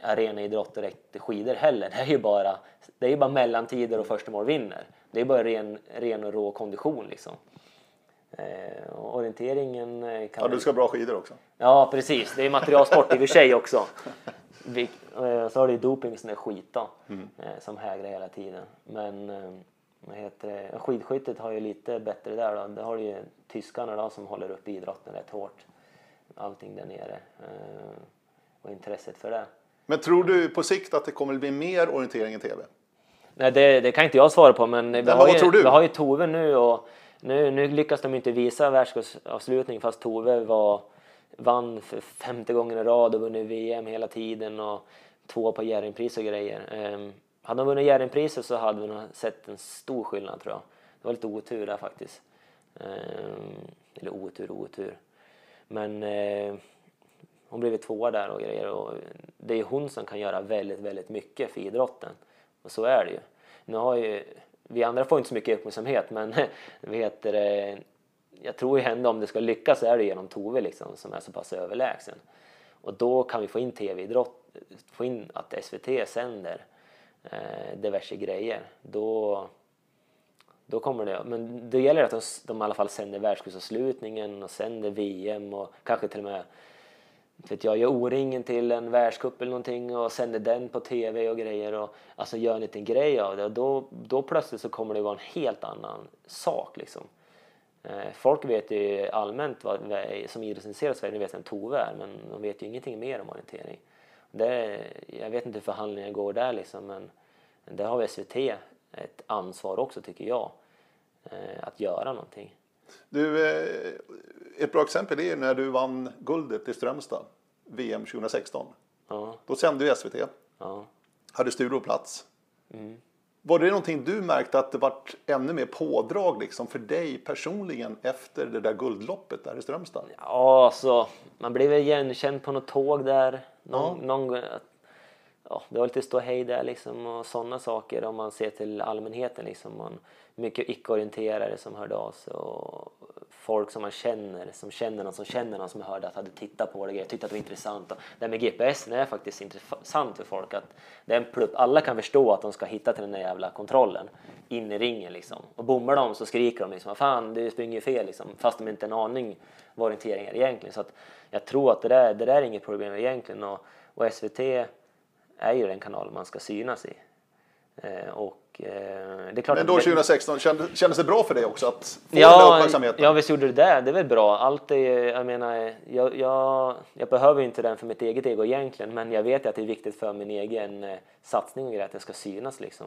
arenaidrott direkt skidor heller. Det är ju bara, det är bara mellantider och första mål vinner. Det är bara ren, ren och rå kondition liksom. Eh, och orienteringen eh, kan... Ja, du ska ha bra skidor också. Ja, precis. Det är materialsport i och för sig också. Vi, eh, så har du ju doping sån där skit då, eh, som hägrar hela tiden. Men eh, vad heter det? skidskyttet har ju lite bättre där då. Det har ju tyskarna då som håller upp idrotten rätt hårt. Allting där nere. Eh, och intresset för det. Men tror du på sikt att det kommer att bli mer orientering i tv? Nej, det, det kan inte jag svara på, men vi, men har, vad tror ju, vi har ju Tove nu och nu, nu lyckas de inte visa världscupsavslutning fast Tove var, vann för femte gången i rad och vunnit VM hela tiden och två på Jerringpris och grejer. Um, hade de vunnit Jerringpriset så hade vi nog sett en stor skillnad tror jag. Det var lite otur där faktiskt. Um, eller otur, otur. Men uh, hon blev tvåa där och grejer och det är hon som kan göra väldigt, väldigt mycket för idrotten. Och så är det ju. Nu har ju vi andra får inte så mycket uppmärksamhet men vi heter det, jag tror ju ändå om det ska lyckas så är det genom Tove liksom som är så pass överlägsen. Och då kan vi få in tv-idrott, få in att SVT sänder eh, diverse grejer. Då, då kommer det, men det gäller att de, de i alla fall sänder världscupsavslutningen och sänder VM och kanske till och med vet jag, gör O-ringen till en världscup eller någonting och sänder den på tv och grejer och alltså gör en liten grej av det och då, då plötsligt så kommer det vara en helt annan sak liksom. Eh, folk vet ju allmänt vad, som idrottsintresserade i Sverige, vet vem Tove är men de vet ju ingenting mer om orientering. Det, jag vet inte hur förhandlingarna går där liksom men där har SVT ett ansvar också tycker jag eh, att göra någonting. Du, eh, ett bra exempel är när du vann guldet i Strömstad, VM 2016. Ja, Då sände ju SVT, ja. hade studio plats. Var det någonting du märkte att det vart ännu mer pådrag liksom för dig personligen efter det där guldloppet där i Strömstad? Ja, alltså, man blev väl igenkänd på något tåg där. Någon, någon, gång att- ja, det var lite ståhej där liksom och sådana saker om man ser till allmänheten. Liksom. Man, mycket icke-orienterare som hörde av sig och folk som man känner, som känner någon som känner någon som jag hörde att hade tittat på det och tyckte att det var intressant. Och det här med GPS är faktiskt intressant för folk. att det är en plupp. Alla kan förstå att de ska hitta till den där jävla kontrollen in i ringen liksom. Och bommar de så skriker de liksom, fan du springer ju fel liksom. Fast de inte har en aning vad orientering är egentligen. Så att jag tror att det där, det där är inget problem egentligen. Och, och SVT är ju den kanal man ska synas i. Eh, och eh, det är klart Men då att- 2016, kändes, kändes det bra för dig också att få den där Ja, uppmärksamheten? ja, visst gjorde det det. Det är väl bra. Allt är, jag menar, jag, jag, jag behöver inte den för mitt eget ego egentligen, men jag vet att det är viktigt för min egen eh, satsning och grejer att det ska synas liksom.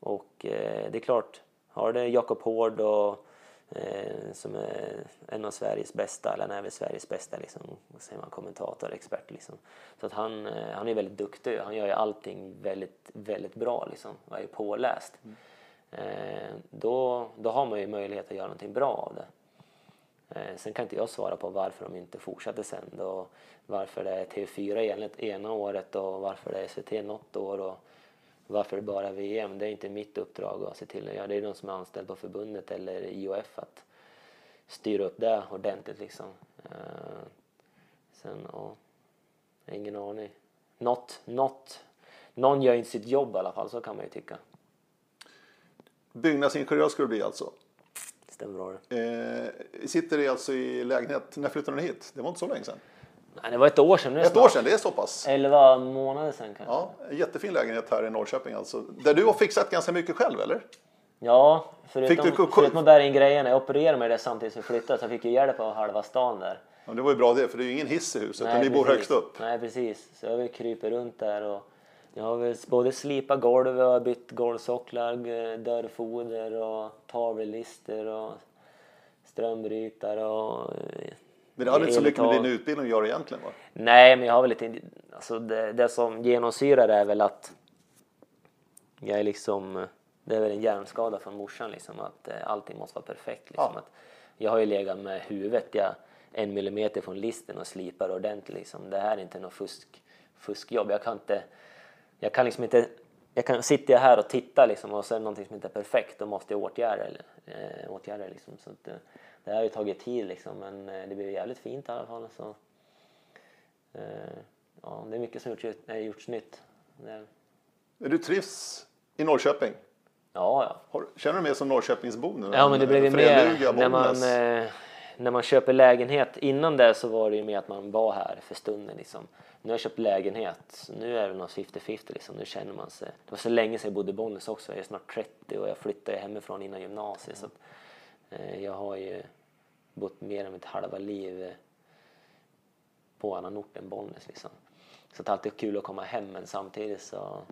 Och eh, det är klart, har det Jakob Hård och eh, som är en av Sveriges bästa, eller han är väl Sveriges bästa liksom, vad säger man, kommentator, expert liksom. Så att han, eh, han är väldigt duktig, han gör ju allting väldigt, väldigt bra liksom, och är ju påläst. Eh, då, då har man ju möjlighet att göra någonting bra av det. Eh, sen kan inte jag svara på varför de inte fortsatte sen och varför det är TV4 enligt ena året och varför det är SVT något år och varför det bara VM. Det är inte mitt uppdrag att se till. Ja, det är de som är anställda på förbundet eller IOF att styra upp det ordentligt liksom. Eh, sen, ja, ingen aning. Något, något, någon gör inte sitt jobb i alla fall, så kan man ju tycka. Byggnadsingenjör skulle du bli alltså. Stämmer bra det. Eh, sitter du alltså i lägenhet, när flyttade ni hit? Det var inte så länge sedan. Nej, det var ett år sedan nu Ett snart. år sedan, det är så pass. 11 månader sedan kanske. Ja, jättefin lägenhet här i Norrköping alltså. Där du har fixat ganska mycket själv eller? Ja, förutom, Fick du- förutom att bära in grejerna. Jag opererade mig det samtidigt som jag flyttade så jag fick ju hjälp av halva stan där. Ja, det var ju bra det, för det är ju ingen hiss i huset, utan ni bor högst upp. Nej, precis. Så jag krypit runt där och jag har väl både slipat golv och bytt golvsocklar, eh, dörrfoder och tavellister och strömbrytare och... Men det hade inte så mycket med din utbildning att göra egentligen va? Nej, men jag har väl lite... Alltså det, det som genomsyrar det är väl att jag är liksom... Det är väl en hjärnskada från morsan liksom att eh, allting måste vara perfekt liksom. Ja. Att jag har ju legat med huvudet jag, en millimeter från listen och slipar ordentligt liksom. Det här är inte något fusk, fuskjobb. Jag kan inte... Jag kan liksom inte... Jag kan, sitter jag här och tittar liksom och så är det någonting som inte är perfekt då måste jag åtgärda, det, eh, åtgärda liksom. Så att, eh, det har ju tagit tid liksom men eh, det blir jävligt fint i alla fall. Så. Eh, ja, det är mycket som gjorts, äh, gjorts nytt. Det, Du trivs i Norrköping? ja, ja. Har, känner du dig mer som Norrköpingsbo nu? Ja, men det blev ju mer när man, eh, när man köper lägenhet. Innan det så var det ju mer att man var här för stunden liksom. Nu har jag köpt lägenhet, nu är det något 50-50 liksom. Nu känner man sig. Det var så länge sedan jag bodde i Bollnäs också. Jag är snart 30 och jag flyttade hemifrån innan gymnasiet. Så att, eh, jag har ju bott mer än mitt halva liv på annan ort än Bollnäs liksom. Så det är alltid kul att komma hem men samtidigt så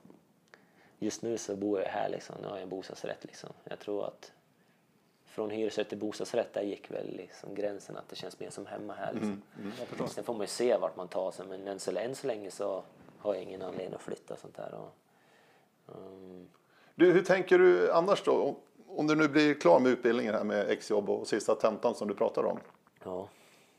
just nu så bor jag här liksom. Nu har jag en bostadsrätt liksom. Jag tror att från hyresrätt till bostadsrätt där gick väl liksom gränsen att det känns mer som hemma här liksom. Sen får man ju se vart man tar sig men än så, än så länge så har jag ingen anledning att flytta och sånt där. Och, um, Du, hur tänker du annars då? Om, du nu blir klar med utbildningen här med exjobb och sista tentan som du pratar om. ja.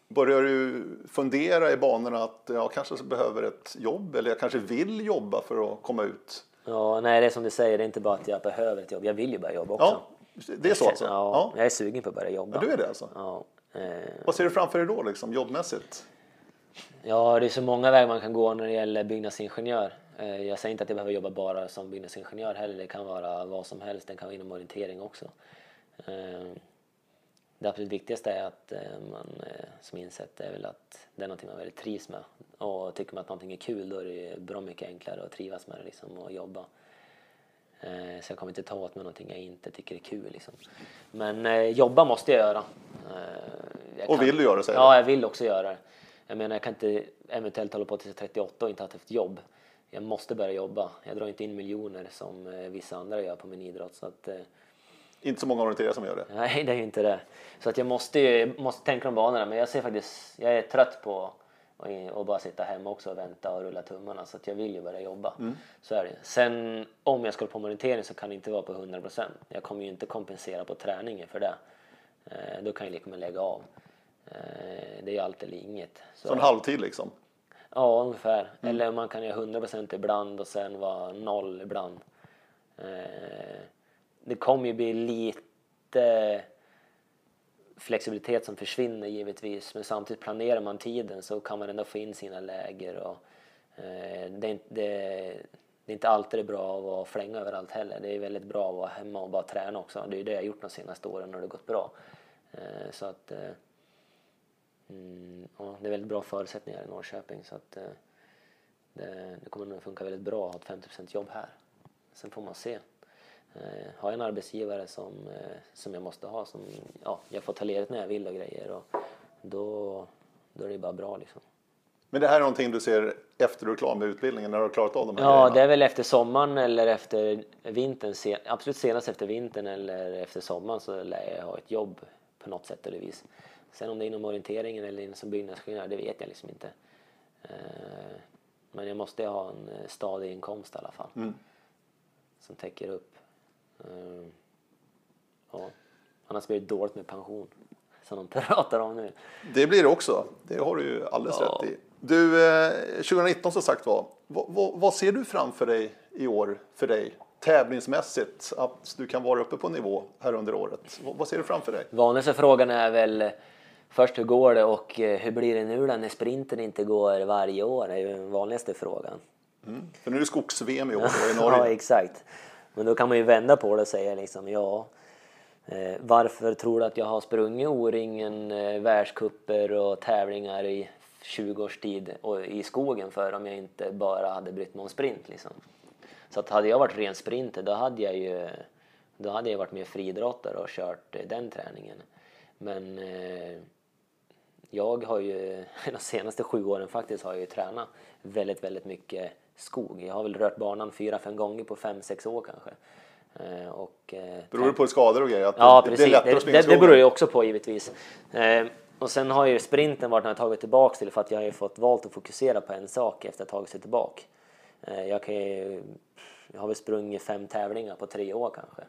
Börjar du fundera i banorna att jag kanske behöver ett jobb eller jag kanske vill jobba för att komma ut? ja, nej det är som du säger, det är inte bara att jag behöver ett jobb. Jag vill ju börja jobba också. Ja, det är så alltså? Ja, jag är sugen på att börja jobba. Ja, du är det alltså? Ja. Eh, Vad ser du framför dig då liksom, jobbmässigt? Ja, det är så många vägar man kan gå när det gäller byggnadsingenjör. Eh, Jag säger inte att jag behöver jobba bara som byggnadsingenjör heller. Det kan vara vad som helst. Det kan vara inom orientering också. Eh, Det absolut viktigaste är att eh, man eh, som insett är väl att det är någonting man väldigt trivs med. Och tycker man att någonting är kul då är det bra mycket enklare att trivas med det liksom och jobba. Så jag kommer inte ta åt mig någonting jag inte tycker är kul liksom. Men jobba måste jag göra. Jag Och vill du göra det, Ja, jag vill också göra det. Jag menar, jag kan inte eventuellt hålla på till 38 och inte ha haft ett jobb. Jag måste börja jobba. Jag drar inte in miljoner som eh, vissa andra gör på min idrott. Så att, eh, Inte så många orienterare som gör det. nej, det är ju inte det. Så att jag måste måste tänka de banorna. Men jag ser faktiskt, jag är trött på att bara sitta hemma också och vänta och rulla tummarna. Så att jag vill ju börja jobba. Så är det. Sen om jag ska hålla på orientering så kan det inte vara på 100 procent. Jag kommer ju inte kompensera på träningen för det. Eh, då kan jag lika med lägga av. Det är ju allt eller inget. Så- Så en halvtid liksom. Ja, ungefär. Eller man kan göra 100% ibland och sen vara noll ibland. Eh, det kommer ju bli lite flexibilitet som försvinner givetvis. Men samtidigt planerar man tiden så kan man ändå få in sina läger. Och, eh, det, är inte, det, det är inte alltid det bra att flänga överallt heller. Det är väldigt bra att vara hemma och bara träna också. Det är ju det jag gjort de senaste åren och det har gått bra. Eh, så att eh, Mm, ja, det är väldigt bra förutsättningar i Norrköping så att eh, det, det kommer nog funka väldigt bra att ha ett 50 jobb här. sen får man se. Eh, har jag en arbetsgivare som, eh, som jag måste ha, som ja, jag får ta ledigt när jag vill och grejer, och då, då är det bara bra liksom. Men det här är någonting du ser efter du är klar med utbildningen, när du har klarat av de här Ja, grejerna? det är väl efter sommaren eller efter vintern. se- Absolut senast efter vintern eller efter sommaren så lär jag ha ett jobb på något sätt eller vis. Sen om det är inom orienteringen eller inom som byggnadsingenjör, det vet jag liksom inte. Eh, Men jag måste ha en eh, stadig inkomst i alla fall. Mm. Som täcker upp. Eh, Ja. Annars blir det dåligt med pension. Som de pratar om nu. Det blir det också. Det har du ju alldeles Ja. rätt i. Du, eh, 2019 som sagt var. Vad, vad, ser du framför dig i år för dig? Tävlingsmässigt, att du kan vara uppe på nivå här under året. Vad, ser du framför dig? Vanligaste frågan är väl först hur går det och eh, hur blir det nu då när sprinten inte går varje år? Det är ju den vanligaste frågan. För nu är det skogs-VM i år i Ja, Norge. exakt. Men då kan man ju vända på det och säga liksom, ja, eh, varför tror du att jag har sprungit O-ringen, eh, världscuper och tävlingar i 20 års tid och i skogen för om jag inte bara hade brytt mig om sprint liksom. Så att hade jag varit ren sprinter då hade jag ju då hade jag varit mer friidrottare och kört eh, den träningen. Men eh, jag har ju de senaste sju åren faktiskt har jag ju tränat väldigt, väldigt mycket skog. Jag har väl rört banan fyra, fem gånger på fem, sex år kanske. Eh, och, eh, Beror det på skador och grejer? Att Ja, det, precis. det är Det, det, det beror ju också på givetvis. Eh, och sen har ju sprinten varit när jag tagit tillbaks till för att jag har ju fått valt att fokusera på en sak efter att ha tagit sig tillbaka. Jag, kan ju, jag har väl sprungit fem tävlingar på tre år kanske.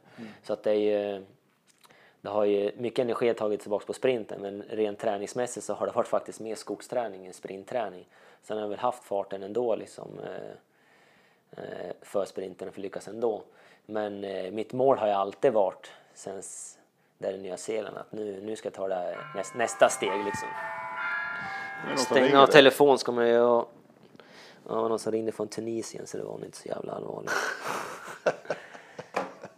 Så att det är ju, det har ju mycket energi tagit tillbaka på sprinten men rent träningsmässigt så har det varit faktiskt mer skogsträning än sprintträning. Sen har jag väl haft farten ändå liksom. Eh, eh, för sprinten för att lyckas ändå. Men eh, mitt mål har ju alltid varit sen där i Nya Zeeland att nu, nu ska jag ta det här näst, nästa steg liksom. Stänga av telefon ska man ju och, Ja, någon som ringde från Tunisien så det var inte så jävla allvarligt.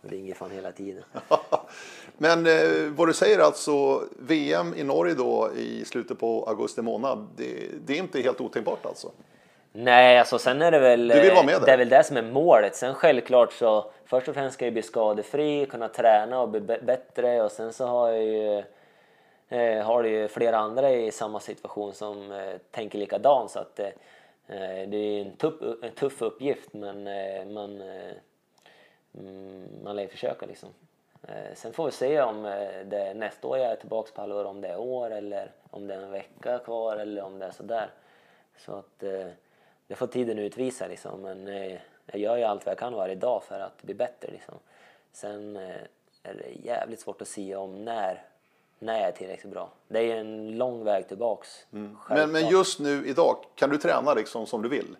Ringer fan hela tiden. Men eh, vad du säger alltså, VM i Norge då i slutet på augusti månad, det, det är inte helt otänkbart alltså? Nej, alltså sen är det väl... Du vill vara med eh? Det är väl det som är målet. Sen självklart så först och främst ska jag bli skadefri, kunna träna och bli bättre och sen så har jag ju eh, har det ju flera andra i samma situation som eh, tänker likadant så att eh, eh, det är en tuff, en tuff uppgift men man, mm, man lär ju försöka liksom. Eh, sen får vi se om eh, det nästa år jag är tillbaka på allvar, om det är år eller om det är en vecka kvar eller om det är sådär. Så att eh, det får tiden utvisa liksom. Men eh, jag gör ju allt vad jag kan varje dag för att bli bättre liksom. Sen eh, är det jävligt svårt att säga om när, när jag är tillräckligt bra. Det är en lång väg tillbaks. Men, men självklart. just nu idag, kan du träna liksom som du vill?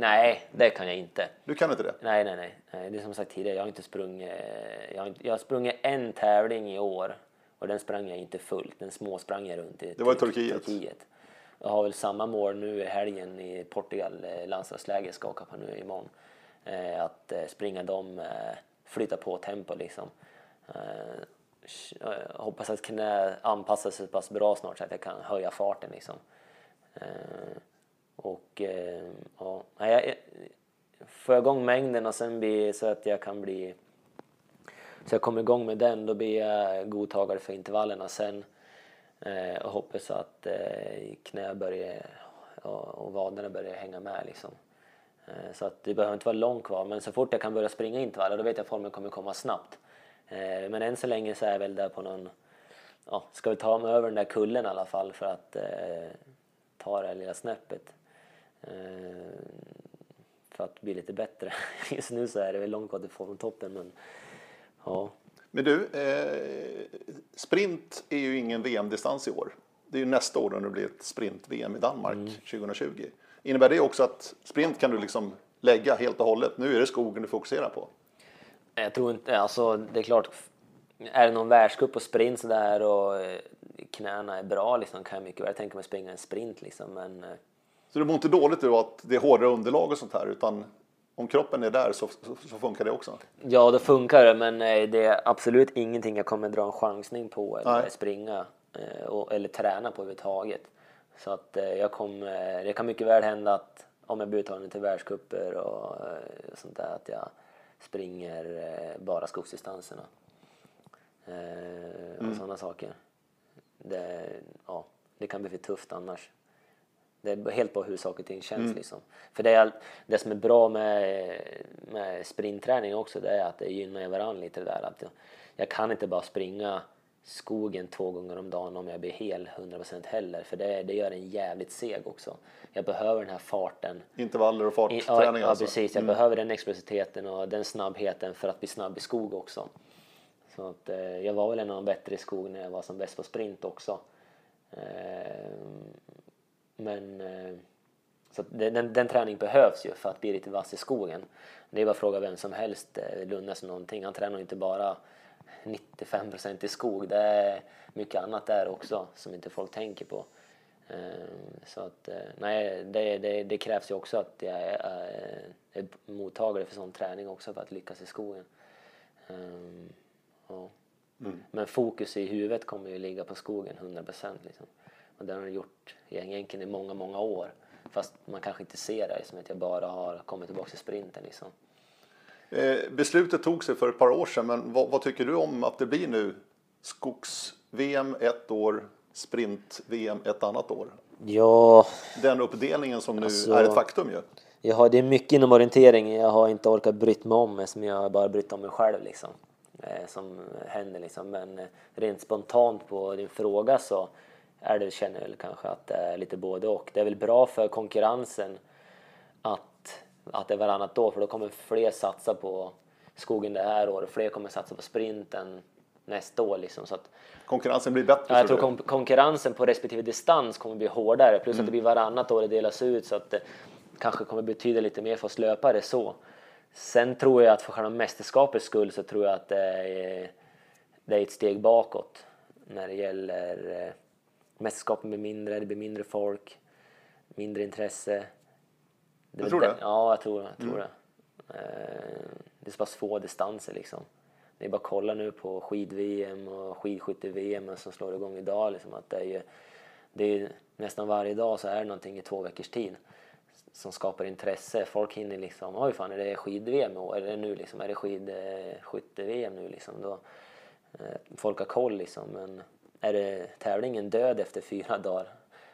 Nej, det kan jag inte. Du kan inte det? Nej, nej, nej. nej. Det är som sagt tidigare, jag har inte sprungit... Jag har, inte, jag har sprungit en tävling i år och den sprang jag inte fullt. Den småsprang jag runt i Det var i Turkiet. Turkiet. Jag har väl samma mål nu i helgen i Portugal, eh, landslagsläger ska åka på nu imorgon. Eh, att eh, springa dem, flytta på tempo liksom. Eh, hoppas att kunna anpassa sig så pass bra snart så att jag kan höja farten liksom. Och eh, ja, jag, får jag igång mängden och sen blir så att jag kan bli så jag kommer igång med den, då blir jag godtagare för intervallerna sen. Eh, och hoppas att eh, knä börjar och, och vaderna börjar hänga med liksom. Eh, så att det behöver inte vara långt kvar, men så fort jag kan börja springa intervaller då vet jag att formen kommer komma snabbt. Eh, men än så länge så är jag väl där på någon, ja, ska vi ta mig över den där kullen i alla fall för att eh, ta det här lilla snäppet. Eh, för att bli lite bättre. Just nu så är det långt kvar till formtoppen men ja. Men du, eh, sprint är ju ingen VM-distans i år. Det är ju nästa år då det blir ett sprint-VM i Danmark Mm. 2020. Innebär det också att sprint kan du liksom lägga helt och hållet? Nu är det skogen du fokuserar på. Jag tror inte, alltså det är klart, är det någon världscup och sprint sådär och eh, knäna är bra liksom kan jag mycket väl tänka mig springa en sprint liksom men eh, Så du mår inte dåligt då att det är hårdare underlag och sånt här, utan om kroppen är där så, så, så funkar det också? ja då funkar det men eh, det är absolut ingenting jag kommer dra en chansning på eller Nej. springa eh, eller träna på överhuvudtaget. Så att eh, jag kommer, det kan mycket väl hända att om jag blir uttagen till världscuper och sånt där att jag springer bara skogsdistanserna. Och Mm. sådana saker. Det, ja, det kan bli för tufft annars. Det är helt på hur saker och ting känns Mm. liksom. För det, är, det som är bra med, med sprintträning också det är att det gynnar varandra lite det där. Att jag, jag kan inte bara springa skogen två gånger om dagen om jag blir hel 100% heller. För det, det gör en jävligt seg också. Jag behöver den här farten. Intervaller och I- fartträning ja, alltså. precis. Jag behöver den explositeten och den snabbheten för att bli snabb i skog också. Så att, eh, jag var väl en av de bättre i skog när jag var som bäst på sprint också. Eh, men eh, så den, den, träningen behövs ju för att bli riktigt vass i skogen. Det är bara att fråga vem som helst, eh, Lunnes någonting. Han tränar inte bara 95% i skog. Det är mycket annat där också som inte folk tänker på. Eh, Så att, nej, det, det, det krävs ju också att jag är, är, mottagare för sån träning också för att lyckas i skogen. Ja. Men fokus i huvudet kommer ju ligga på skogen 100% liksom. Och det har jag gjort egentligen i många, många år. Fast man kanske inte ser det som att jag bara har kommit tillbaka till sprinten liksom. Eh, beslutet tog sig för ett par år sedan, men vad, vad tycker du om att det blir nu skogs-VM ett år, sprint-VM ett annat år? Ja, Den uppdelningen som nu Alltså- är ett faktum ju. Jag har, det är mycket inom orientering jag har inte orkat brytt mig om som jag har bara brytt om mig själv liksom. Eh, som händer liksom. Men eh, rent spontant på din fråga så är det, känner jag väl kanske att det är lite både och. Det är väl bra för konkurrensen att, att det är varannat år för då kommer fler satsa på skogen det här året. Fler kommer satsa på sprinten nästa år liksom. Så att, Konkurrensen blir bättre. Ja, jag tror kon- konkurrensen på respektive distans kommer bli hårdare. Plus att det blir varannat år det delas ut så att det kanske kommer betyda lite mer för oss löpare så. Sen tror jag att för själva mästerskapets skull så tror jag att det är, det är ett steg bakåt när det gäller eh, mästerskapen blir mindre, det blir mindre folk, mindre intresse. Du är tror det? Ja, jag tror, jag tror det. Eh, Det är så pass få distanser liksom. Det är bara att kolla nu på skid-VM och skidskytte-VM som slår igång idag. Liksom, att det är ju, det är, nästan varje dag så är det någonting i två veckors tid som skapar intresse. Folk hinner liksom, oj fan är det skid-VM? Är det nu liksom? Är det skidskytte-VM nu liksom? Då, eh, folk har koll liksom. Men är det tävlingen död efter fyra dagar,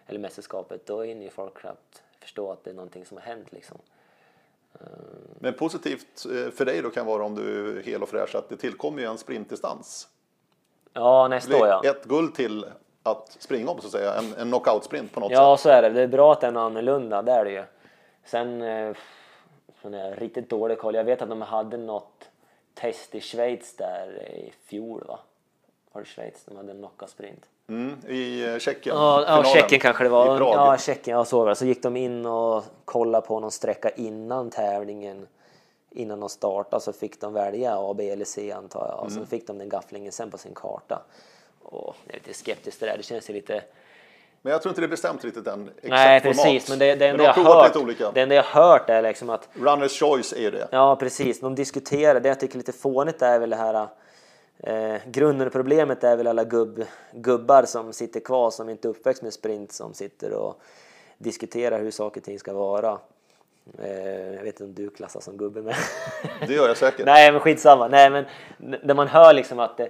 eller mästerskapet, då hinner ju folk knappt förstå att det är någonting som har hänt liksom. Men positivt eh, för dig då kan vara om du är hel och fräsch att det tillkommer ju en sprintdistans. Ja, nästa år ja. ett guld till att springa om så att säga. En, en knockout-sprint på något Ja, sätt. så är det. Det är bra att den är annorlunda, det är det ju. Sen, eh, så är jag riktigt dålig koll. Jag vet att de hade något test i Schweiz där i fjol, va? Var det Schweiz? De hade en knockout-sprint. Mm, I eh, Tjeckien. Ja, ja Tjeckien kanske det var. Ja, Tjeckien, såg det. Så gick de in och kollade på någon sträcka innan tävlingen. Innan de startade så fick de välja A, B eller C antar jag. Och Mm. så fick de den gafflingen sen på sin karta. Och jag är lite skeptisk till det där. Det känns ju lite... Men jag tror inte det är bestämt riktigt än. Exakt Nej, format. precis. Men det, det, enda de jag har hört, olika. det enda jag hört är liksom att Runners choice är ju det. Ja, precis. De diskuterar. Det jag tycker är lite fånigt är väl det här eh, grunden och problemet är väl alla gubb, gubbar som sitter kvar som inte är uppväxt med sprint som sitter och diskuterar hur saker och ting ska vara. Eh, jag vet inte om du klassas som gubbe med. Det gör jag säkert. Nej, men skitsamma. Nej, men där man hör liksom att det,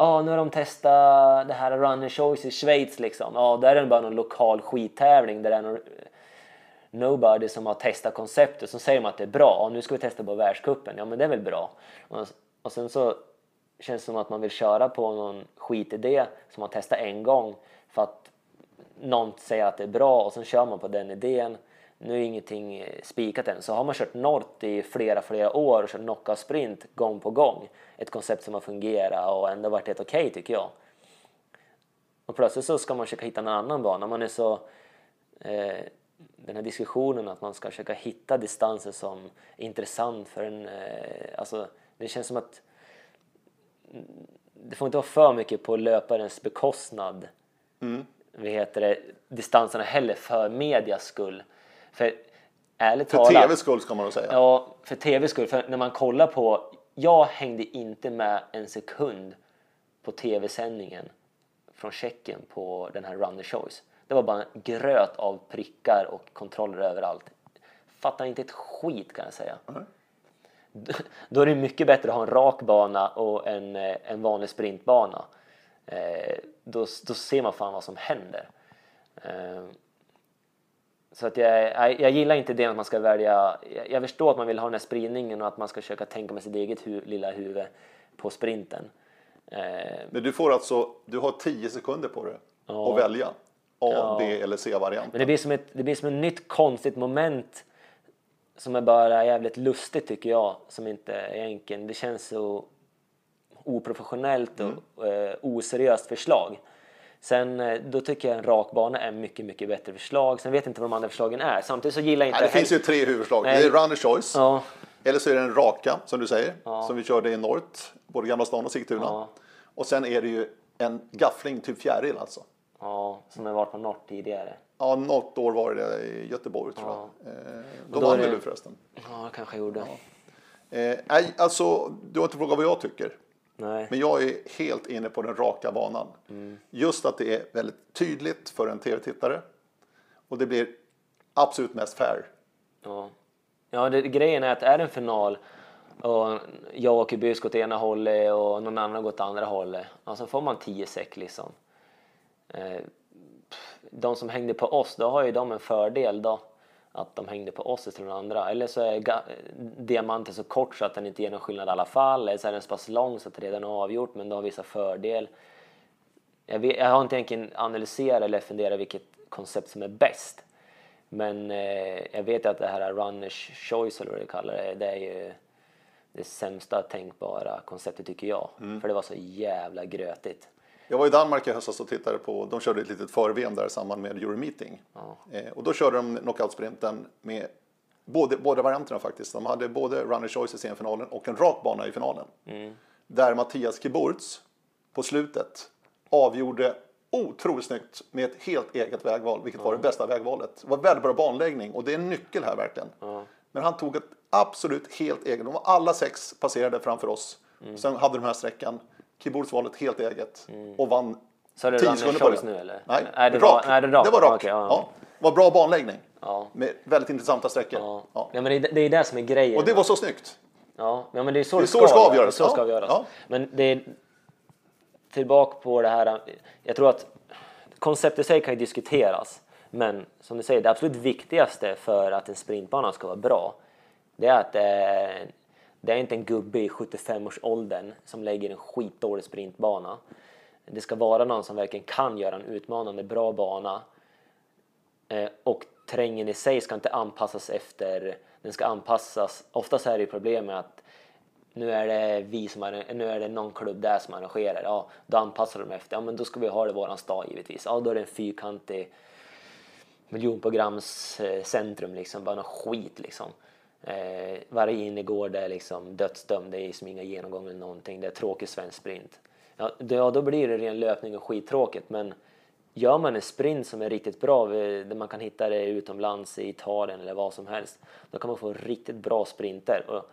Ja, nu har de testat det här Runner Choice i Schweiz liksom. Ja, där är det bara någon lokal skittävling där det är någon nobody som har testat konceptet. Så säger de att det är bra. Ja, nu ska vi testa på världscupen. Ja, men det är väl bra. Och, och sen så känns som att man vill köra på någon skitidé som man testar en gång för att någon säger att det är bra och sen kör man på den idén. Nu är ingenting eh, spikat än. Så har man kört Nort i flera, flera år och kört knockout sprint gång på gång. Ett koncept som har fungerat och ändå varit helt okej tycker jag. Och plötsligt så ska man försöka hitta en annan bana. Man är så... Eh, den här diskussionen att man ska försöka hitta distanser som är intressant för en... Eh, alltså, det känns som att det får inte vara för mycket på löparens bekostnad. Mm. Vad heter det, distanserna heller för medias skull. För ärligt För talat. tvs skull ska man nog säga. Ja, för tvs skull. För när man kollar på, jag hängde inte med en sekund på tv-sändningen från Tjeckien på den här Runner Choice. Det var bara en gröt av prickar och kontroller överallt. Fattar inte ett skit kan jag säga. Nej. då är det mycket bättre att ha en rak bana och en, eh, en vanlig sprintbana. Eh, då, då ser man fan vad som händer. Eh, så att jag, jag, jag, gillar inte det att man ska välja, jag, jag, förstår att man vill ha den här spridningen och att man ska försöka tänka med sitt eget hu, lilla huvud på sprinten. Eh, Men du får alltså, du har 10 sekunder på dig ja. att välja A, ja. B eller C-varianten. Men det blir, som ett, det blir som ett nytt konstigt moment som är bara jävligt lustigt tycker jag, som inte är enkelt. Det känns så oprofessionellt och mm. eh, oseriöst förslag. Sen eh, då tycker jag en rak bana är mycket, mycket bättre förslag. Sen vet jag inte vad de andra förslagen är. Samtidigt så gillar jag inte... Nej, det finns ju tre huvudförslag. Nej. Det är runner choice. Ja. Eller så är det en raka, som du säger, ja. som vi körde i norrt, både Gamla stan och Sigtuna. Ja. Och sen är det ju en gaffling, typ fjäril alltså. Ja, som har varit på Nort tidigare. Ja, något år var det i Göteborg tror ja. jag. Eh, då, då vann det... du förresten? Ja, kanske jag gjorde. Ja. Eh, nej, alltså, du har inte frågat vad jag tycker. Nej. Men jag är helt inne på den raka banan. Mm. Just att det är väldigt tydligt för en tv-tittare. Och det blir absolut mest fair. Ja, ja det, grejen är att är det en final och jag åker bysk åt ena hållet och någon annan går åt andra hållet. Alltså får man 10 säck liksom. Eh, de som hängde på oss, då har ju de en fördel då att de hängde på oss istället för andra. Eller så är diamanten så kort så att den inte ger någon skillnad i alla fall. Eller så är den så pass lång så att det redan är avgjort men det har vissa fördel. Jag, vet, jag har inte egentligen analyserat eller funderat vilket koncept som är bäst. Men eh, jag vet att det här runners choice eller vad det kallar det, det är ju det sämsta tänkbara konceptet tycker jag. Mm. För det var så jävla grötigt. Jag var i Danmark i höstas och tittade på, de körde ett litet för-VM där i samband med Euromeeting. Ja. Eh, och då körde de knockout-sprinten med både, båda varianterna faktiskt. De hade både runner choice i semifinalen och en rak bana i finalen. Mm. Där Mattias Kiburz på slutet avgjorde otroligt snyggt med ett helt eget vägval, vilket ja. var det bästa vägvalet. Det var väldigt bra banläggning och det är en nyckel här verkligen. Ja. Men han tog ett absolut helt eget, de var alla sex passerade framför oss. Mm. Sen hade de här sträckan Keyboards var ett helt eget mm. och vann Så det 10 sekunder på det. nu eller? Nej, nej det, var, nej, det, det var rak. Okay, ja. Ja. Var bra banläggning. Ja. Med väldigt intressanta sträckor. Ja. Ja. ja. men det, det är det som är grejen. Och det var så snyggt. Ja, men det är så det, är så det ska, avgöras. Så ska avgöras. Men det är tillbaka på det här. Jag tror att konceptet i sig kan ju diskuteras. Men som du säger, det absolut viktigaste för att en sprintbana ska vara bra, det är att det är det är inte en gubbe i 75-årsåldern som lägger en skitdålig sprintbana. Det ska vara någon som verkligen kan göra en utmanande bra bana. Eh, och terrängen i sig ska inte anpassas efter, den ska anpassas, oftast är det problem med att nu är det vi som är, nu är det någon klubb där som arrangerar, ja då anpassar de efter, ja men då ska vi ha det i våran stad givetvis, ja då är det en fyrkantig miljonprograms centrum liksom, bara något skit liksom. Eh, varje innergård är liksom dödsdömd, det är som inga genomgångar eller någonting, det är tråkig svensk sprint. Ja, då, då blir det ren löpning och skittråkigt men gör man en sprint som är riktigt bra, där man kan hitta det utomlands i Italien eller vad som helst, då kan man få riktigt bra sprinter. Och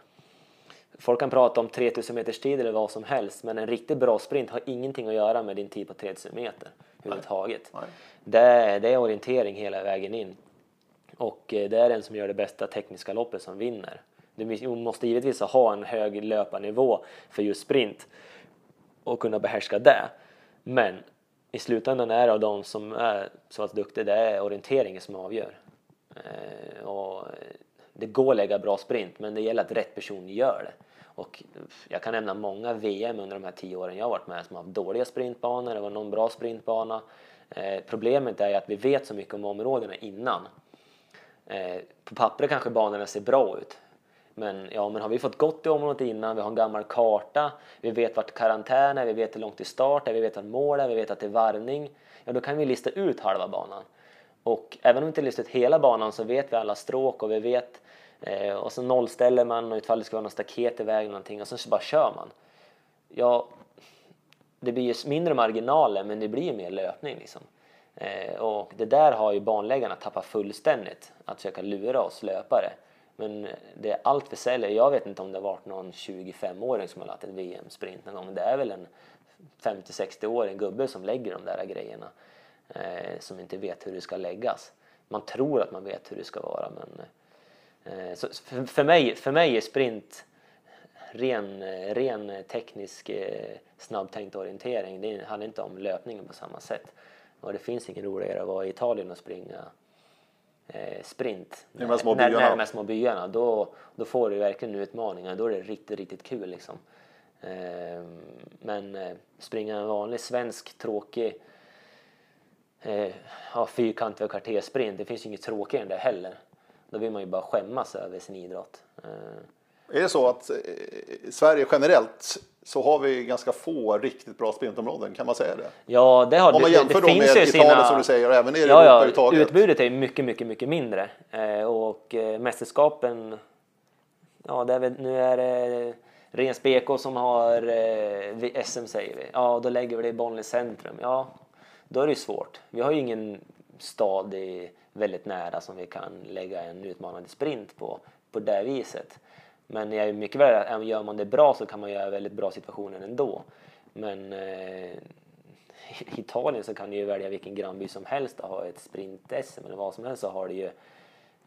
folk kan prata om 3000 meters tid eller vad som helst, men en riktigt bra sprint har ingenting att göra med din tid på 3000 meter överhuvudtaget. Det, det är orientering hela vägen in. Och eh, det är den som gör det bästa tekniska loppet som vinner. Du måste givetvis ha en hög löparnivå för just sprint och kunna behärska det. Men i slutändan är det av de som är så pass duktiga, det är orienteringen som avgör. Eh, och eh, det går att lägga bra sprint, men det gäller att rätt person gör det. Och jag kan nämna många VM under de här tio åren jag har varit med som har haft dåliga sprintbanor, det var någon bra sprintbana. Problemet är att vi vet så mycket om områdena innan Eh, på pappret kanske banorna ser bra ut. Men, ja, men har vi fått gått i området innan, vi har en gammal karta, vi vet vart karantän är, vi vet hur långt till start är, vi vet vart mål är, vi vet att det är varvning. Ja, då kan vi lista ut halva banan. Och även om vi inte listar ut hela banan så vet vi alla stråk och vi vet eh, och så nollställer man och ifall det ska vara något staket i vägen någonting och sen så bara kör man. Ja, det blir ju mindre marginaler men det blir ju mer löpning liksom. Eh, och det där har ju banläggarna tappat fullständigt, att försöka lura oss löpare. Men det är allt för sällan. Jag vet inte om det har varit någon 25-åring som har lagt ett VM-sprint någon gång. Det är väl en 50-60-årig gubbe som lägger de där grejerna. Eh, som inte vet hur det ska läggas. Man tror att man vet hur det ska vara men eh, så för, för, mig, för mig är sprint ren, ren teknisk eh, snabbtänkt orientering. Det handlar inte om löpningen på samma sätt. Och det finns ingen roligare att vara i Italien och springa eh, sprint. I de här små byarna. när de här små byarna. Då, då får du verkligen utmaningar. Då är det riktigt, riktigt kul liksom. Eh, men eh, springa en vanlig svensk tråkig eh, ja, fyrkantig och kvarterssprint, det finns ju inget tråkigare än det heller. Då vill man ju bara skämmas över sin idrott. Eh, Är det så att eh, Sverige generellt så har vi ganska få riktigt bra sprintområden, kan man säga det? ja, det har Om man det, jämför det då finns med Italien sina... som du säger och även i Ja, Europa ja, överhuvudtaget. utbudet är mycket, mycket, mycket mindre. Eh, och eh, mästerskapen, ja, det är väl, nu är det Rens BK som har eh, SM säger vi. Ja, då lägger vi det i Bollnäs centrum. Ja, då är det ju svårt. Vi har ju ingen stad i, väldigt nära som vi kan lägga en utmanande sprint på, på det viset. Men jag är mycket väl, att äh, gör man det bra så kan man göra väldigt bra situationer ändå. Men eh, i Italien så kan du ju välja vilken grannby som helst och ha ett sprint-SM eller vad som helst så har du ju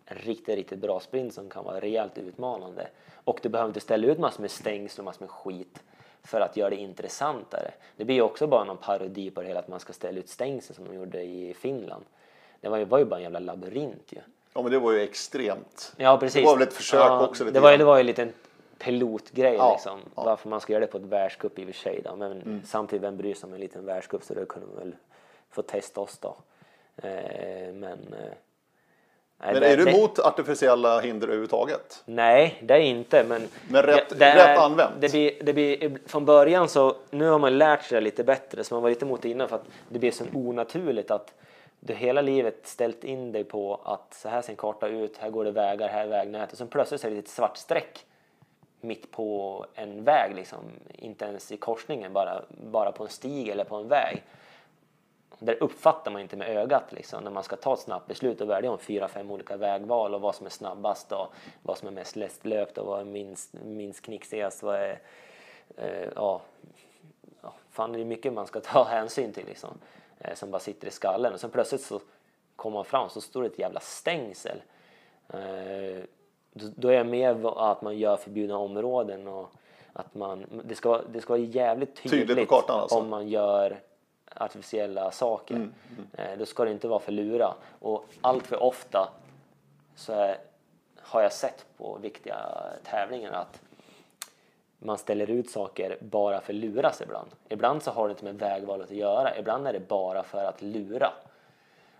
en riktigt, riktigt bra sprint som kan vara rejält utmanande. Och du behöver inte ställa ut massor med stängsel och massor med skit för att göra det intressantare. Det blir ju också bara någon parodi på det hela att man ska ställa ut stängsel som de gjorde i Finland. Det var ju, var ju bara en jävla labyrint ju. Ja, men det var ju extremt. Ja, precis. Det var väl ett försök också lite det, var, ju- det var ju en liten pilotgrej Ja, liksom. ja. Varför man ska göra det på ett världscup i och för sig då. Men samtidigt, vem bryr sig om en liten världscup så då kunde man väl få testa oss då. Eh, men... Eh, nej, Men det- är du det- emot artificiella hinder överhuvudtaget? Nej, det är inte. Men, Men rätt- det, det rätt använt. Det blir, det blir, från början så, nu har man lärt sig det lite bättre, så man var lite emot det innan för att det blir så onaturligt att du hela livet ställt in dig på att så här ser en karta ut, här går det vägar, här är vägnätet och sen plötsligt så är det ett svart streck mitt på en väg liksom, inte ens i korsningen, bara, bara på en stig eller på en väg. Där uppfattar man inte med ögat liksom, när man ska ta ett snabbt beslut och välja om fyra, fem olika vägval och vad som är snabbast och vad som är mest lättlöpt och vad är minst, minst knixigast. Vad är, eh, ja, ja, fan det är mycket man ska ta hänsyn till liksom, eh, som bara sitter i skallen och sen plötsligt så kommer man fram så står det ett jävla stängsel. Eh, då, är jag med att man gör förbjudna områden och att man, det ska, det ska vara jävligt tydligt, Tydligt kartan alltså. om man gör artificiella saker. Eh, då ska det inte vara för lura. Och allt för ofta så är, har jag sett på viktiga tävlingar att man ställer ut saker bara för att luras ibland. Ibland så har det inte med vägvalet att göra, ibland är det bara för att lura.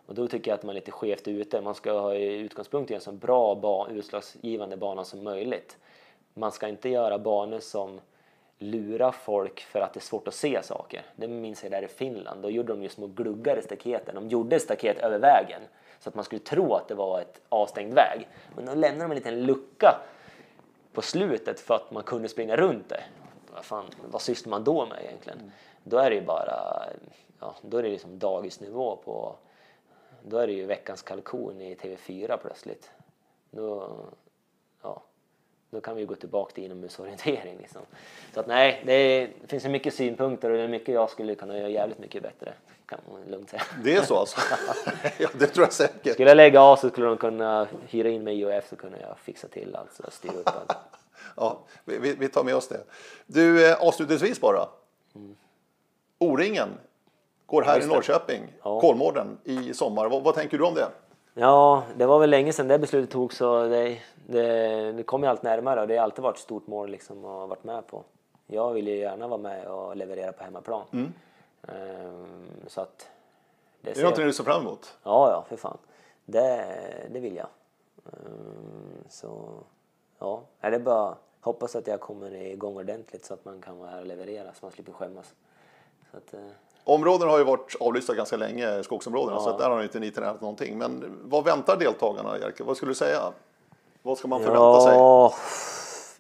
Och då tycker jag att man är lite skevt ute. Man ska ha i utgångspunkt i en så bra ba- utslagsgivande bana som möjligt. Man ska inte göra banor som lurar folk för att det är svårt att se saker. Det minns jag där i Finland. Då gjorde de ju små gluggar i staketen. De gjorde staket över vägen så att man skulle tro att det var ett avstängd väg. Men då lämnade de en liten lucka på slutet för att man kunde springa runt det. Vad, fan, vad sysslar man då med egentligen? Då är det ju bara, ja, då är det liksom dagisnivå på, då är det ju veckans kalkon i TV4 plötsligt. Då, ja, då kan vi ju gå tillbaka till inomhusorientering liksom. Så att nej, det, är, det finns så mycket synpunkter och det är mycket jag skulle kunna göra jävligt mycket bättre. Kan man lugnt säga. Det är så alltså? ja, det tror jag säkert. Skulle jag lägga av så skulle de kunna hyra in mig i IOF så kunde jag fixa till allt, så styra upp allt. Ja, vi, vi- tar med oss det. Du, eh, avslutningsvis bara. O-ringen går här i. Norrköping, Ja. Kolmården, i sommar. Vad, vad tänker du om det? Ja, det var väl länge sedan det beslutet togs så det, det, det kom ju allt närmare och det har alltid varit ett stort mål liksom att ha varit med på. Jag vill ju gärna vara med och leverera på hemmaplan. Ehm, så att... Är det ser- någonting du ser fram emot? Ja, ja, för fan. Det, det vill jag. Ehm, så ja, är det bara hoppas att jag kommer igång ordentligt så att man kan vara här och leverera så man slipper skämmas. Så att, eh, Områden har ju varit avlysta ganska länge, skogsområdena, Ja. så att där har inte ni tränat någonting. Men vad väntar deltagarna, Jerker? Vad skulle du säga? Vad ska man förvänta sig?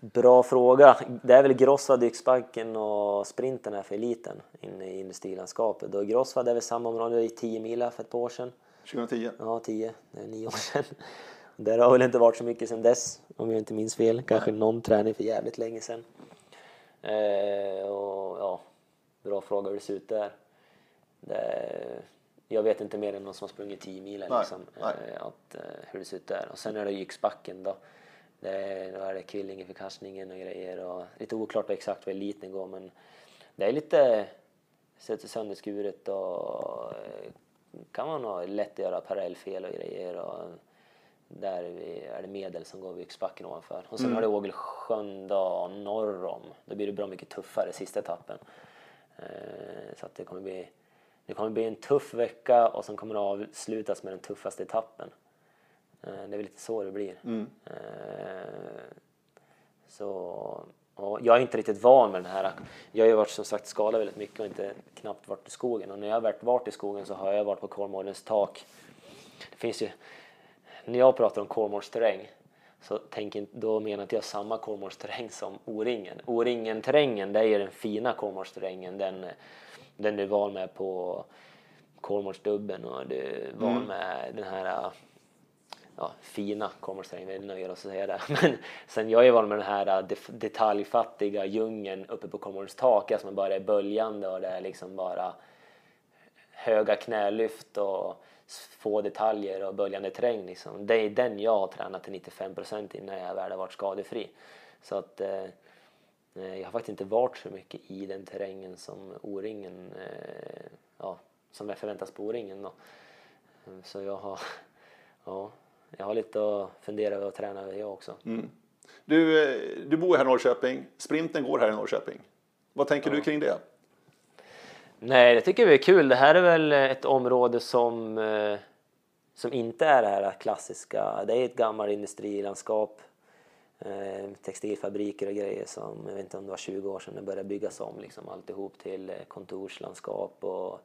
Bra fråga. Det är väl Grossvad, Yxbacken och sprinten här för eliten inne i industrilandskapet. Och Grossvad är väl samma område i 10 mila för ett par år sedan. 2010? Ja, 10, det är 9 år sedan. Där har väl inte varit så mycket sedan dess, om jag inte minns fel. Kanske någon träning för jävligt länge sedan. Eh, och ja, bra fråga hur det ser ut där. Det, jag vet inte mer än någon som har sprungit 10 mil Nej, liksom, nej. eh, att, eh, hur det ser ut där. Och sen är det Yxbacken då. Det, då är det Kvillinge för kastningen och grejer och lite oklart exakt var eliten går men det är lite sönderskuret och eh, kan man ha lätt att göra parallellfel och grejer och där är det medel som går vid yxbacken ovanför. Och sen Mm. har det Ågelsjön då norr om. Då blir det bra mycket tuffare sista etappen. Eh, Så att det kommer bli det kommer bli en tuff vecka och sen kommer det avslutas med den tuffaste etappen. Eh, Det är väl lite så det blir. Eh, Så, jag är inte riktigt van med den här. Jag har ju varit som sagt skadad väldigt mycket och inte knappt varit i skogen. Och när jag har varit- varit i skogen så har jag varit på Kolmårdens tak. Det finns ju, när jag pratar om Kolmårdsterräng så tänk då menar inte jag samma Kolmårdsterräng som O-ringen. O-ringen-terrängen det är den fina Kolmårdsterrängen. Den, den du är van med på Kolmårdsdubben och du är van med den här ja, fina Kolmårdsterrängen, vi nöjer oss att säga det. Men sen jag är van med den här äh, detaljfattiga djungeln uppe på Kolmårdens tak, som bara är böljande och det är liksom bara höga knälyft och få detaljer och böljande terräng. Liksom. Det är den jag har tränat till 95 procent innan jag väl har varit skadefri. Så att eh, jag har faktiskt inte varit så mycket i den terrängen som O-ringen, eh, ja, som jag förväntas på O-ringen då. Så jag har, ja, jag har lite att fundera över och träna över jag också. Du, eh, du bor här i Norrköping. Sprinten går här i Norrköping. Vad tänker du kring det? Nej, det tycker vi är kul. Det här är väl ett område som, eh, som inte är det här klassiska. Det är ett gammalt industrilandskap. Eh, textilfabriker och grejer som, jag vet inte om det var 20 år sedan det började byggas om liksom alltihop till kontorslandskap och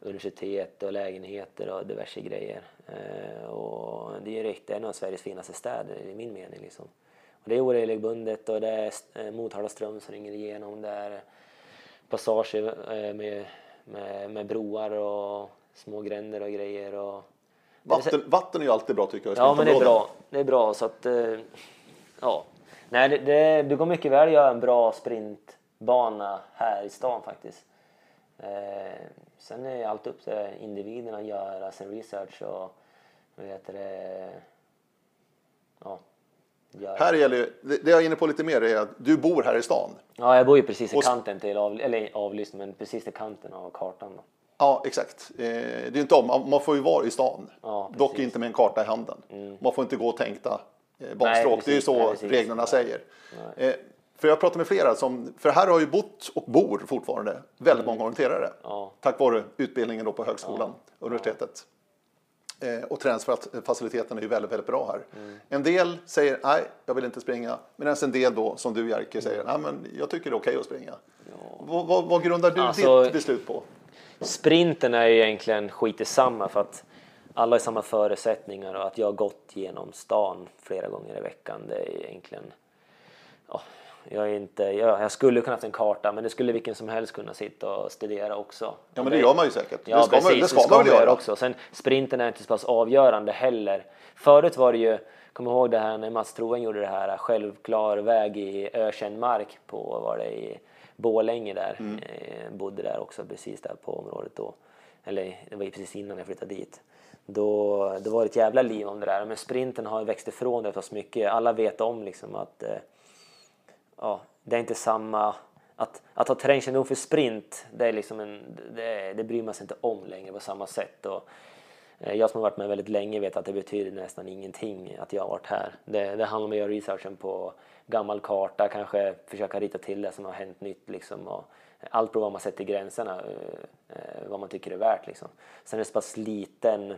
universitet och lägenheter och diverse grejer. Eh, och det är riktigt en av Sveriges finaste städer i min mening liksom. Och det är oregelbundet och det är eh, Motala ström som ringer igenom. Det är passager eh, med, med, med broar och små gränder och grejer. Och, Vatten, vatten är ju alltid bra tycker jag. Ja, men det är bra. Det är bra så att, ja. Nej, det, det, det går mycket väl att göra en bra sprintbana här i stan faktiskt. Eh, sen är allt upp till individen att göra sin research och vad heter det, ja. Göra. Här gäller ju, det det jag är inne på lite mer är att du bor här i stan. Ja, jag bor ju precis i Och- kanten till av, eller avlyssning, men precis i kanten av kartan. Då. Ja, exakt. Eh, det är inte om, man- får ju vara i stan. Ja. Dock inte med en karta i handen. Man får inte gå tänkta eh, banstråk. precis. det är ju så Nej, precis. reglerna Ja. säger. Eh, för jag pratar med flera som, för här har ju bott och bor fortfarande väldigt många orienterare. Mm. Ja. Tack vare utbildningen då på högskolan, universitetet. Eh, och träningsfaciliteten är ju väldigt, väldigt bra här. Mm. En del säger nej, jag vill inte springa. Medan en del då, som du Jerker, säger nej, men jag tycker det är okej att springa. Vad, vad, vad grundar du Alltså- ditt beslut på? Sprinten är ju egentligen skit i samma för att alla har samma förutsättningar och att jag har gått genom stan flera gånger i veckan det är egentligen ja, jag, är inte, jag, jag skulle kunna haft en karta men det skulle vilken som helst kunna sitta och studera också. Ja, men det gör man ju säkert. Ja, det ska, precis, man, det ska man väl göra. också. Sen sprinten är inte så pass avgörande heller. Förut var det ju, kom ihåg det här när Mats Troen gjorde det här självklar väg i ökänd mark på, var det i Borlänge där. Mm. Eh, bodde där också precis där på området då. Eller det var ju precis innan jag flyttade dit. Då, då var det ett jävla liv om det där. Men sprinten har växt ifrån det så mycket. Alla vet om liksom att eh, ja, det är inte samma... Att, att ha terrängkännedom för sprint, det, är liksom en, det, det bryr man sig inte om längre på samma sätt. Och, eh, jag som har varit med väldigt länge vet att det betyder nästan ingenting att jag har varit här. Det, det handlar om att göra researchen på gammal karta, kanske försöka rita till det som har hänt nytt. Liksom, och allt beror på vad man sätter gränserna, eh, eh, vad man tycker är värt. Liksom. Sen är det så pass liten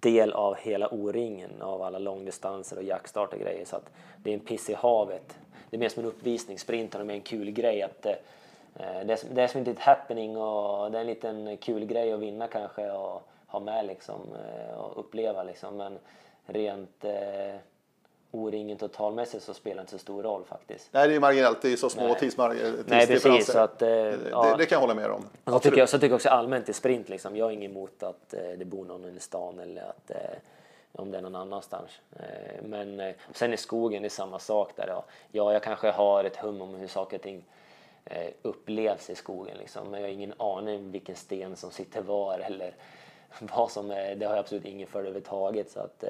del av hela O-ringen av alla långdistanser och jaktstart och grejer så att det är en piss i havet. Det är mer som en uppvisning, sprinten är mer en kul grej att eh, det, är, som- det är som ett happening och det är en liten kul grej att vinna kanske och ha med liksom eh, och uppleva liksom men rent eh, O-ringen totalmässigt så spelar det inte så stor roll faktiskt. Nej, det är marginellt. Det är så små tidsmar- Nej, tidsdifferenser. precis, så att, eh, det, ja. det kan jag hålla med om. Så tycker, jag, så tycker jag också allmänt i sprint liksom. Jag är ingen emot att eh, det bor någon i stan eller att eh, om det är någon annanstans. Eh, men eh, sen i skogen är det samma sak där. Ja. ja, jag kanske har ett hum om hur saker och ting upplevs i skogen liksom. Men jag har ingen aning vilken sten som sitter var eller vad som är. Det har jag absolut ingen för överhuvudtaget. Så att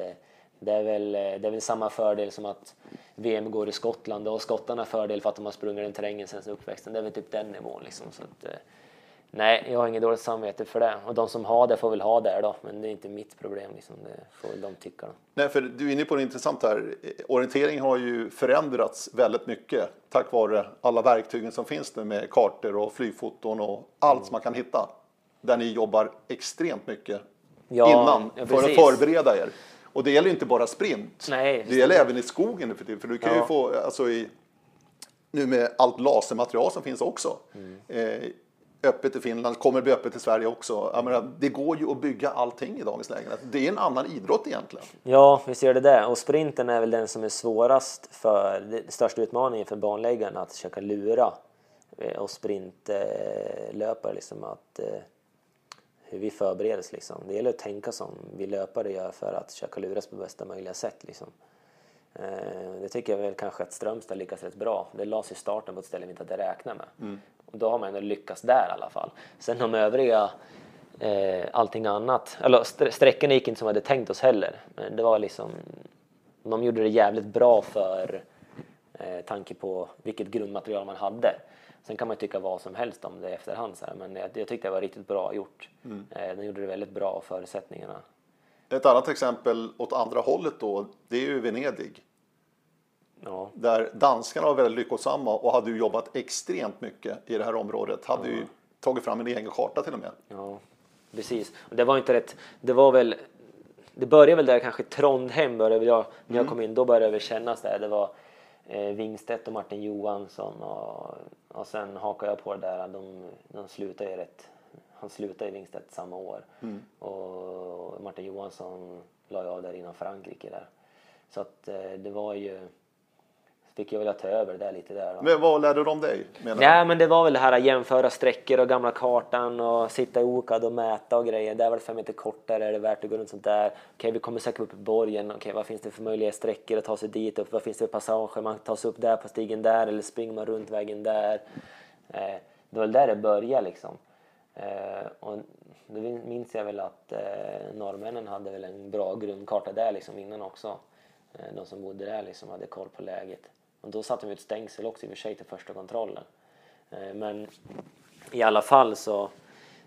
Det är, väl, det är väl samma fördel som att VM går i Skottland och skottarna fördel för att de har sprungit den terrängen sen uppväxten. Det är väl typ den nivån liksom. Så att, eh, nej, jag har inget dåligt samvete för det. Och de som har det får väl ha det då, men det är inte mitt problem liksom. Det får väl de tycka. Då. Nej, för du är inne på det intressant här. Orientering har ju förändrats väldigt mycket tack vare alla verktygen som finns nu med kartor och flygfoton och allt som man kan hitta. Där ni jobbar extremt mycket Ja, innan ja, för att förbereda er. Och det gäller inte bara sprint. Nej, det gäller även i skogen för. För du kan ju Ja. få, alltså i, nu med allt lasermaterial som finns också. Mm. Eh, öppet i Finland, kommer bli öppet i Sverige också. Jag menar, det går ju att bygga allting i dagens läge. Det är en annan idrott egentligen. Ja, visst gör det det. Och sprinten är väl den som är svårast för, den största utmaningen för banläggaren att försöka lura eh, och sprintlöpare liksom att eh, hur vi förbereder oss liksom. Det gäller att tänka som vi löpare gör för att försöka luras på bästa möjliga sätt liksom. Eh, Det tycker jag väl kanske att Strömstad lyckas rätt bra. Det lades i starten på ett ställe vi inte hade räknat med. Och då har man ändå lyckats där i alla fall. Sen de övriga, eh, allting annat, eller st- sträckorna gick inte som vi hade tänkt oss heller. Men det var liksom, de gjorde det jävligt bra för eh, tanke på vilket grundmaterial man hade. Sen kan man tycka vad som helst om det i efterhand, så här, men jag, jag tyckte det var riktigt bra gjort. Eh, de gjorde det väldigt bra förutsättningarna. Ett annat exempel åt andra hållet då, det är ju Venedig. Ja. Där danskarna var väldigt lyckosamma och hade ju jobbat extremt mycket i det här området. Hade ju tagit fram en egen karta till och med. Ja, precis. Det var inte rätt. Det var väl. Det började väl där kanske Trondheim började jag, när jag kom in. Då började det väl kännas där. Det var eh, Wingstedt och Martin Johansson och, och sen hakade jag på det där. De, de slutade ju rätt. Han slutade i Wingstedt samma år och Martin Johansson la ju av där innan Frankrike där. Så att eh, det var ju. Fick jag väl ta över det lite där. Men vad lärde de dig? Menar Nej, men det var väl det här att jämföra sträckor och gamla kartan och sitta i okad och mäta och grejer. Där var det fem meter kortare, är det värt att gå runt sånt där? Okej, vi kommer säkert upp i borgen. Okej, vad finns det för möjliga sträckor att ta sig dit upp? Vad finns det för passager? Man tar sig upp där på stigen där eller springer man runt vägen där? Eh, det var väl där det började liksom. Eh, och då minns jag väl att eh, norrmännen hade väl en bra grundkarta där liksom innan också. Eh, de som bodde där liksom hade koll på läget. Och då satte de ett stängsel också i och för sig till första kontrollen. Eh, men i alla fall så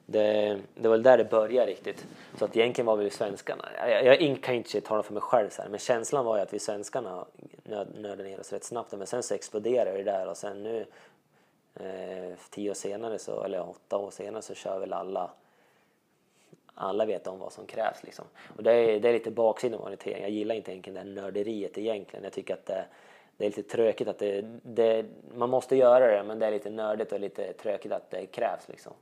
det, det var väl där det började riktigt. Så att egentligen var vi svenskarna, jag, jag, kan ju inte tala för mig själv så här, men känslan var ju att vi svenskarna nöd, nördade ner oss rätt snabbt. Men sen så exploderade det där och sen nu eh, tio år senare, så, eller åtta år senare så kör väl alla alla vet om vad som krävs liksom. Och det är, det är lite baksidan av orientering. Jag gillar inte egentligen det här nörderiet egentligen. Jag tycker att det, det är lite tråkigt att det, det, man måste göra det men det är lite nördigt och lite tråkigt att det krävs liksom.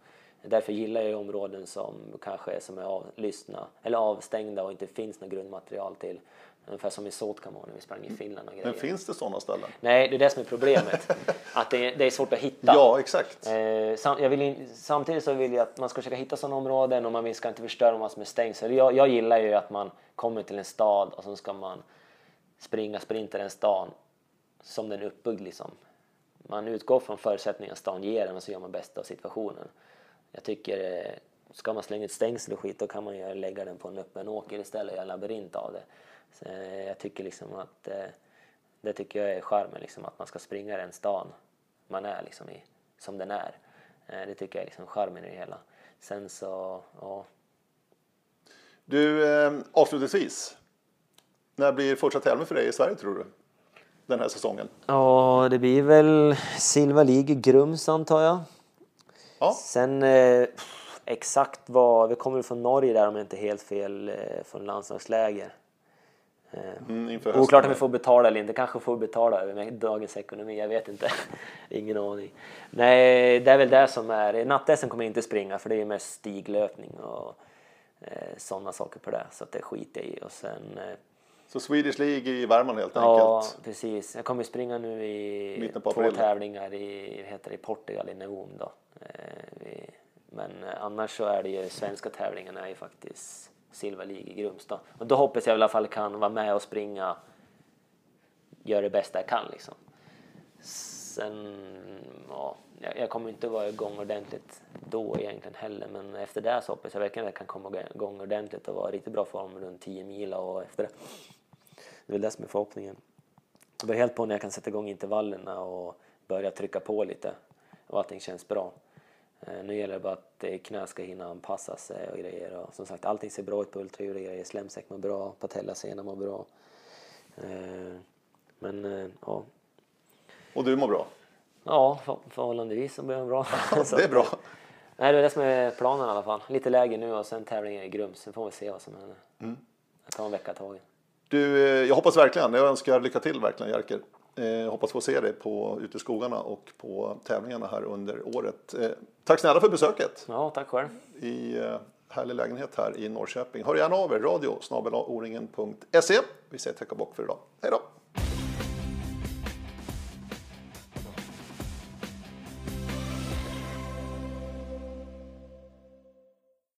Därför gillar jag områden som kanske är, som är avlyssna, eller avstängda och inte finns något grundmaterial till. Ungefär som i Sotkamo när vi sprang i Finland och grejer. Men finns det sådana ställen? Nej, det är det som är problemet. att det, det är svårt att hitta. Ja, exakt. Eh, sam, jag vill in, samtidigt så vill jag att man ska försöka hitta sådana områden och man ska inte förstöra massor med stängsel. Jag, jag gillar ju att man kommer till en stad och så ska man springa sprinter den stan som den är uppbyggd liksom. Man utgår från förutsättningarna stan ger en och så gör man bästa av situationen. Jag tycker, eh, ska man slänga ett stängsel och skit då kan man ju lägga den på en öppen åker istället och göra en labyrint av det. Så, eh, jag tycker liksom att eh, det tycker jag är charmen liksom att man ska springa den stan man är liksom i, som den är. Det tycker jag är liksom charmen i det hela. Sen så, ja. Du, eh, avslutningsvis. När blir fortsatt Helmer för dig i Sverige tror du? Den här säsongen? Ja, det blir väl Silva League Grums antar jag. Ja. Sen eh, exakt vad, vi kommer från Norge där om jag inte är helt fel, eh, från landslagsläger. Mm, inför hösten. Oklart om vi får betala eller inte, kanske får betala över dagens ekonomi, jag vet inte. Ingen aning. Nej, det är väl det som är, natt kommer jag inte springa för det är mest stiglöpning och eh, sådana saker på det. Så att det skiter jag i. Och sen, eh, Så Swedish League i Värmland helt ja enkelt. precis. Jag kommer springa nu i två tävlingar i, heter i Portugal, i Neum då. Eh, men eh, annars så är det ju svenska tävlingarna är ju faktiskt Silver League i Grums då. Och då hoppas jag i alla fall kan vara med och springa, göra det bästa jag kan liksom. Sen, ja, jag, jag kommer inte vara igång ordentligt då egentligen heller, men efter det så hoppas jag verkligen att jag kan komma igång ordentligt och vara i riktigt bra form runt 10 mil och efter det. Det är väl det som är förhoppningen. Det beror helt på när jag kan sätta igång intervallerna och börja trycka på lite och allting känns bra. Eh, nu gäller det bara att knä ska hinna anpassa sig och grejer. Och som sagt, allting ser bra ut på ultraljud och grejer. Slemsäck mår bra, patellasena mår bra. Eh, men eh, ja. Och du mår bra? Ja, för, förhållandevis så mår jag bra. det är bra. Nej, det är det som är planen i alla fall. Lite läge nu och sen tävlingen i Grums. Sen får vi se vad som händer. Mm. Jag tar en vecka i taget. Du, jag hoppas verkligen, jag önskar lycka till verkligen Jerker. Jag hoppas få se dig på, ute i skogarna och på tävlingarna här under året. Tack snälla för besöket. Ja, tack själv. I härlig lägenhet här i Norrköping. Hör gärna av er, radio. Vi säger tack och bock för idag. Hej då!